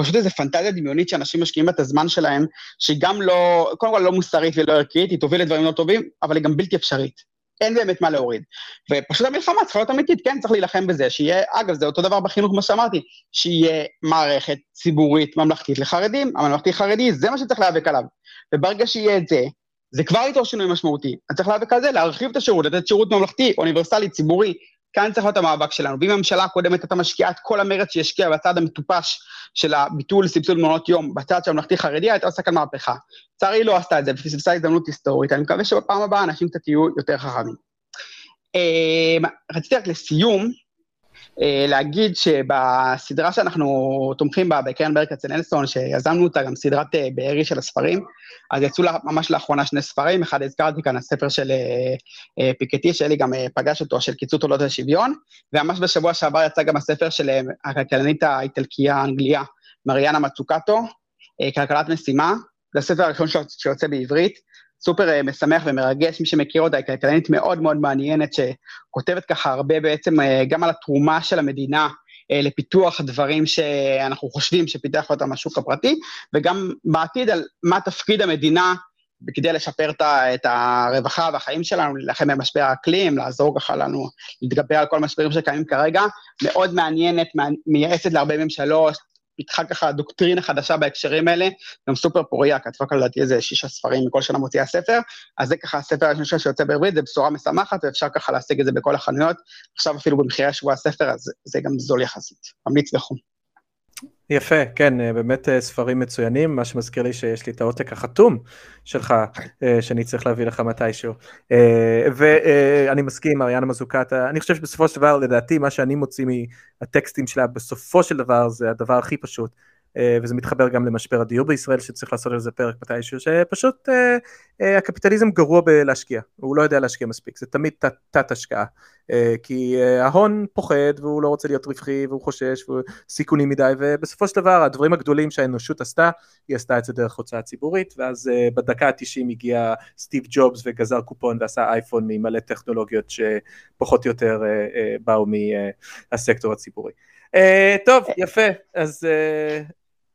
פשוט איזו פנטזיה דמיונית שאנשים משקיעים את הזמן שלהם, שהיא גם לא, קודם כל לא מוסרית ולא ערכית, היא תוביל לדברים לא טובים, אבל היא גם בלתי אפשרית. אין באמת מה להוריד. ופשוט המלחמה צריכה להיות אמיתית, כן, צריך להילחם בזה, שיהיה, אגב, זה אותו דבר בחינוך, כמו שאמרתי, שיהיה מערכת ציבורית ממלכתית לחרדים, הממלכתי-חרדי, זה מה שצריך להיאבק עליו. וברגע שיהיה את זה, זה כבר איתו שינוי משמעותי. אני צריך להיאבק על זה, להרחיב את השירות, לתת שירות ממלכתי, אוניברסלי, ציבורי. כאן צריך להיות המאבק שלנו. ואם הממשלה הקודמת הייתה משקיעה את כל המרץ שהשקיעה בצד המטופש של הביטול סבסוד מעונות יום, בצד של הממלכתי-חרדי, הייתה עושה כאן מהפכה. לצערי לא עשתה את זה, ופספסה הזדמנות היסטורית. אני מקווה שבפעם הבאה אנשים קצת יהיו יותר חכמים. אמ, רציתי רק לסיום, להגיד שבסדרה שאנחנו תומכים בה, בקרן ברל כצנלסון, שיזמנו אותה, גם סדרת אה, בארי של הספרים, אז יצאו לה, ממש לאחרונה שני ספרים, אחד הזכרתי כאן, הספר של אה, פיקטי, שאלי גם פגש אותו, של קיצור תולדות השוויון, וממש בשבוע שעבר יצא גם הספר של הכלכלנית האיטלקייה האנגליה, מריאנה מצוקטו, כלכלת משימה, זה הספר הראשון שיוצא בעברית. סופר אה, משמח ומרגש, מי שמכיר אותה, היא כלכלנית מאוד מאוד מעניינת, שכותבת ככה הרבה בעצם אה, גם על התרומה של המדינה אה, לפיתוח דברים שאנחנו חושבים שפיתח אותם השוק הפרטי, וגם בעתיד על מה תפקיד המדינה כדי לשפר את הרווחה והחיים שלנו, להילחם במשבר האקלים, לעזור ככה לנו להתגבר על כל המשברים שקיימים כרגע, מאוד מעניינת, מייעצת להרבה ממשלות, פיתחה ככה דוקטרינה חדשה בהקשרים האלה, גם סופר פוריה, כתבה כאן לדעתי איזה שישה ספרים מכל שנה מוציאה ספר, אז זה ככה הספר הראשון שיוצא בעברית, זה בשורה משמחת, ואפשר ככה להשיג את זה בכל החנויות, עכשיו אפילו במחירי שבוע הספר, אז זה גם זול יחסית, ממליץ בחום. יפה, כן, אה, באמת אה, ספרים מצוינים, מה שמזכיר לי שיש לי את העותק החתום שלך, אה, שאני צריך להביא לך מתישהו. ואני מסכים, אריאנה מזוקטה, אני חושב שבסופו של דבר, לדעתי, מה שאני מוציא מהטקסטים שלה, בסופו של דבר, זה הדבר הכי פשוט. אה, וזה מתחבר גם למשבר הדיור בישראל שצריך לעשות על זה פרק מתישהו, שפשוט אה, אה, הקפיטליזם גרוע בלהשקיע, הוא לא יודע להשקיע מספיק, זה תמיד תת, תת השקעה, כי ההון פוחד והוא לא רוצה להיות רווחי והוא חושש וסיכונים מדי ובסופו של דבר הדברים הגדולים שהאנושות עשתה, היא עשתה את זה דרך הוצאה ציבורית ואז בדקה ה-90 הגיע סטיב ג'ובס וגזר קופון ועשה אייפון ממלא טכנולוגיות שפחות או יותר באו מהסקטור הציבורי. טוב, יפה, אז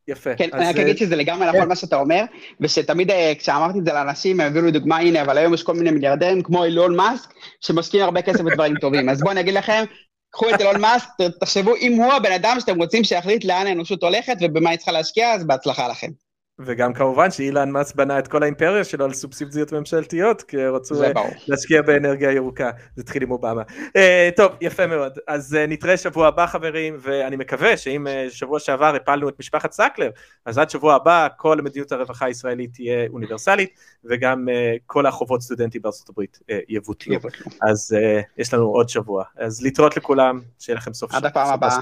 יפה. כן, אני רק אגיד אה, שזה לגמרי נכון כן. מה שאתה אומר, ושתמיד אה, כשאמרתי את זה לאנשים, הם הביאו לי דוגמה, הנה, אבל היום יש כל מיני מיליארדרים כמו אילון מאסק, שמשקיעים הרבה כסף בדברים <laughs> טובים. אז בואו אני אגיד לכם, קחו את אילון מאסק, תחשבו אם הוא הבן אדם שאתם רוצים שיחליט לאן האנושות הולכת ובמה היא צריכה להשקיע, אז בהצלחה לכם. וגם כמובן שאילן מאס בנה את כל האימפריה שלו על סובסידיות ממשלתיות, כי רצו. להשקיע באנרגיה ירוקה, זה התחיל עם אובמה. Uh, טוב, יפה מאוד, אז uh, נתראה שבוע הבא חברים, ואני מקווה שאם uh, שבוע שעבר הפלנו את משפחת סקלר, אז עד שבוע הבא כל מדיניות הרווחה הישראלית תהיה אוניברסלית, וגם כל החובות סטודנטים בארצות הברית יבוטלו. אז יש לנו עוד שבוע, אז להתראות לכולם, שיהיה לכם סוף עד שבוע. הפעם הבאה.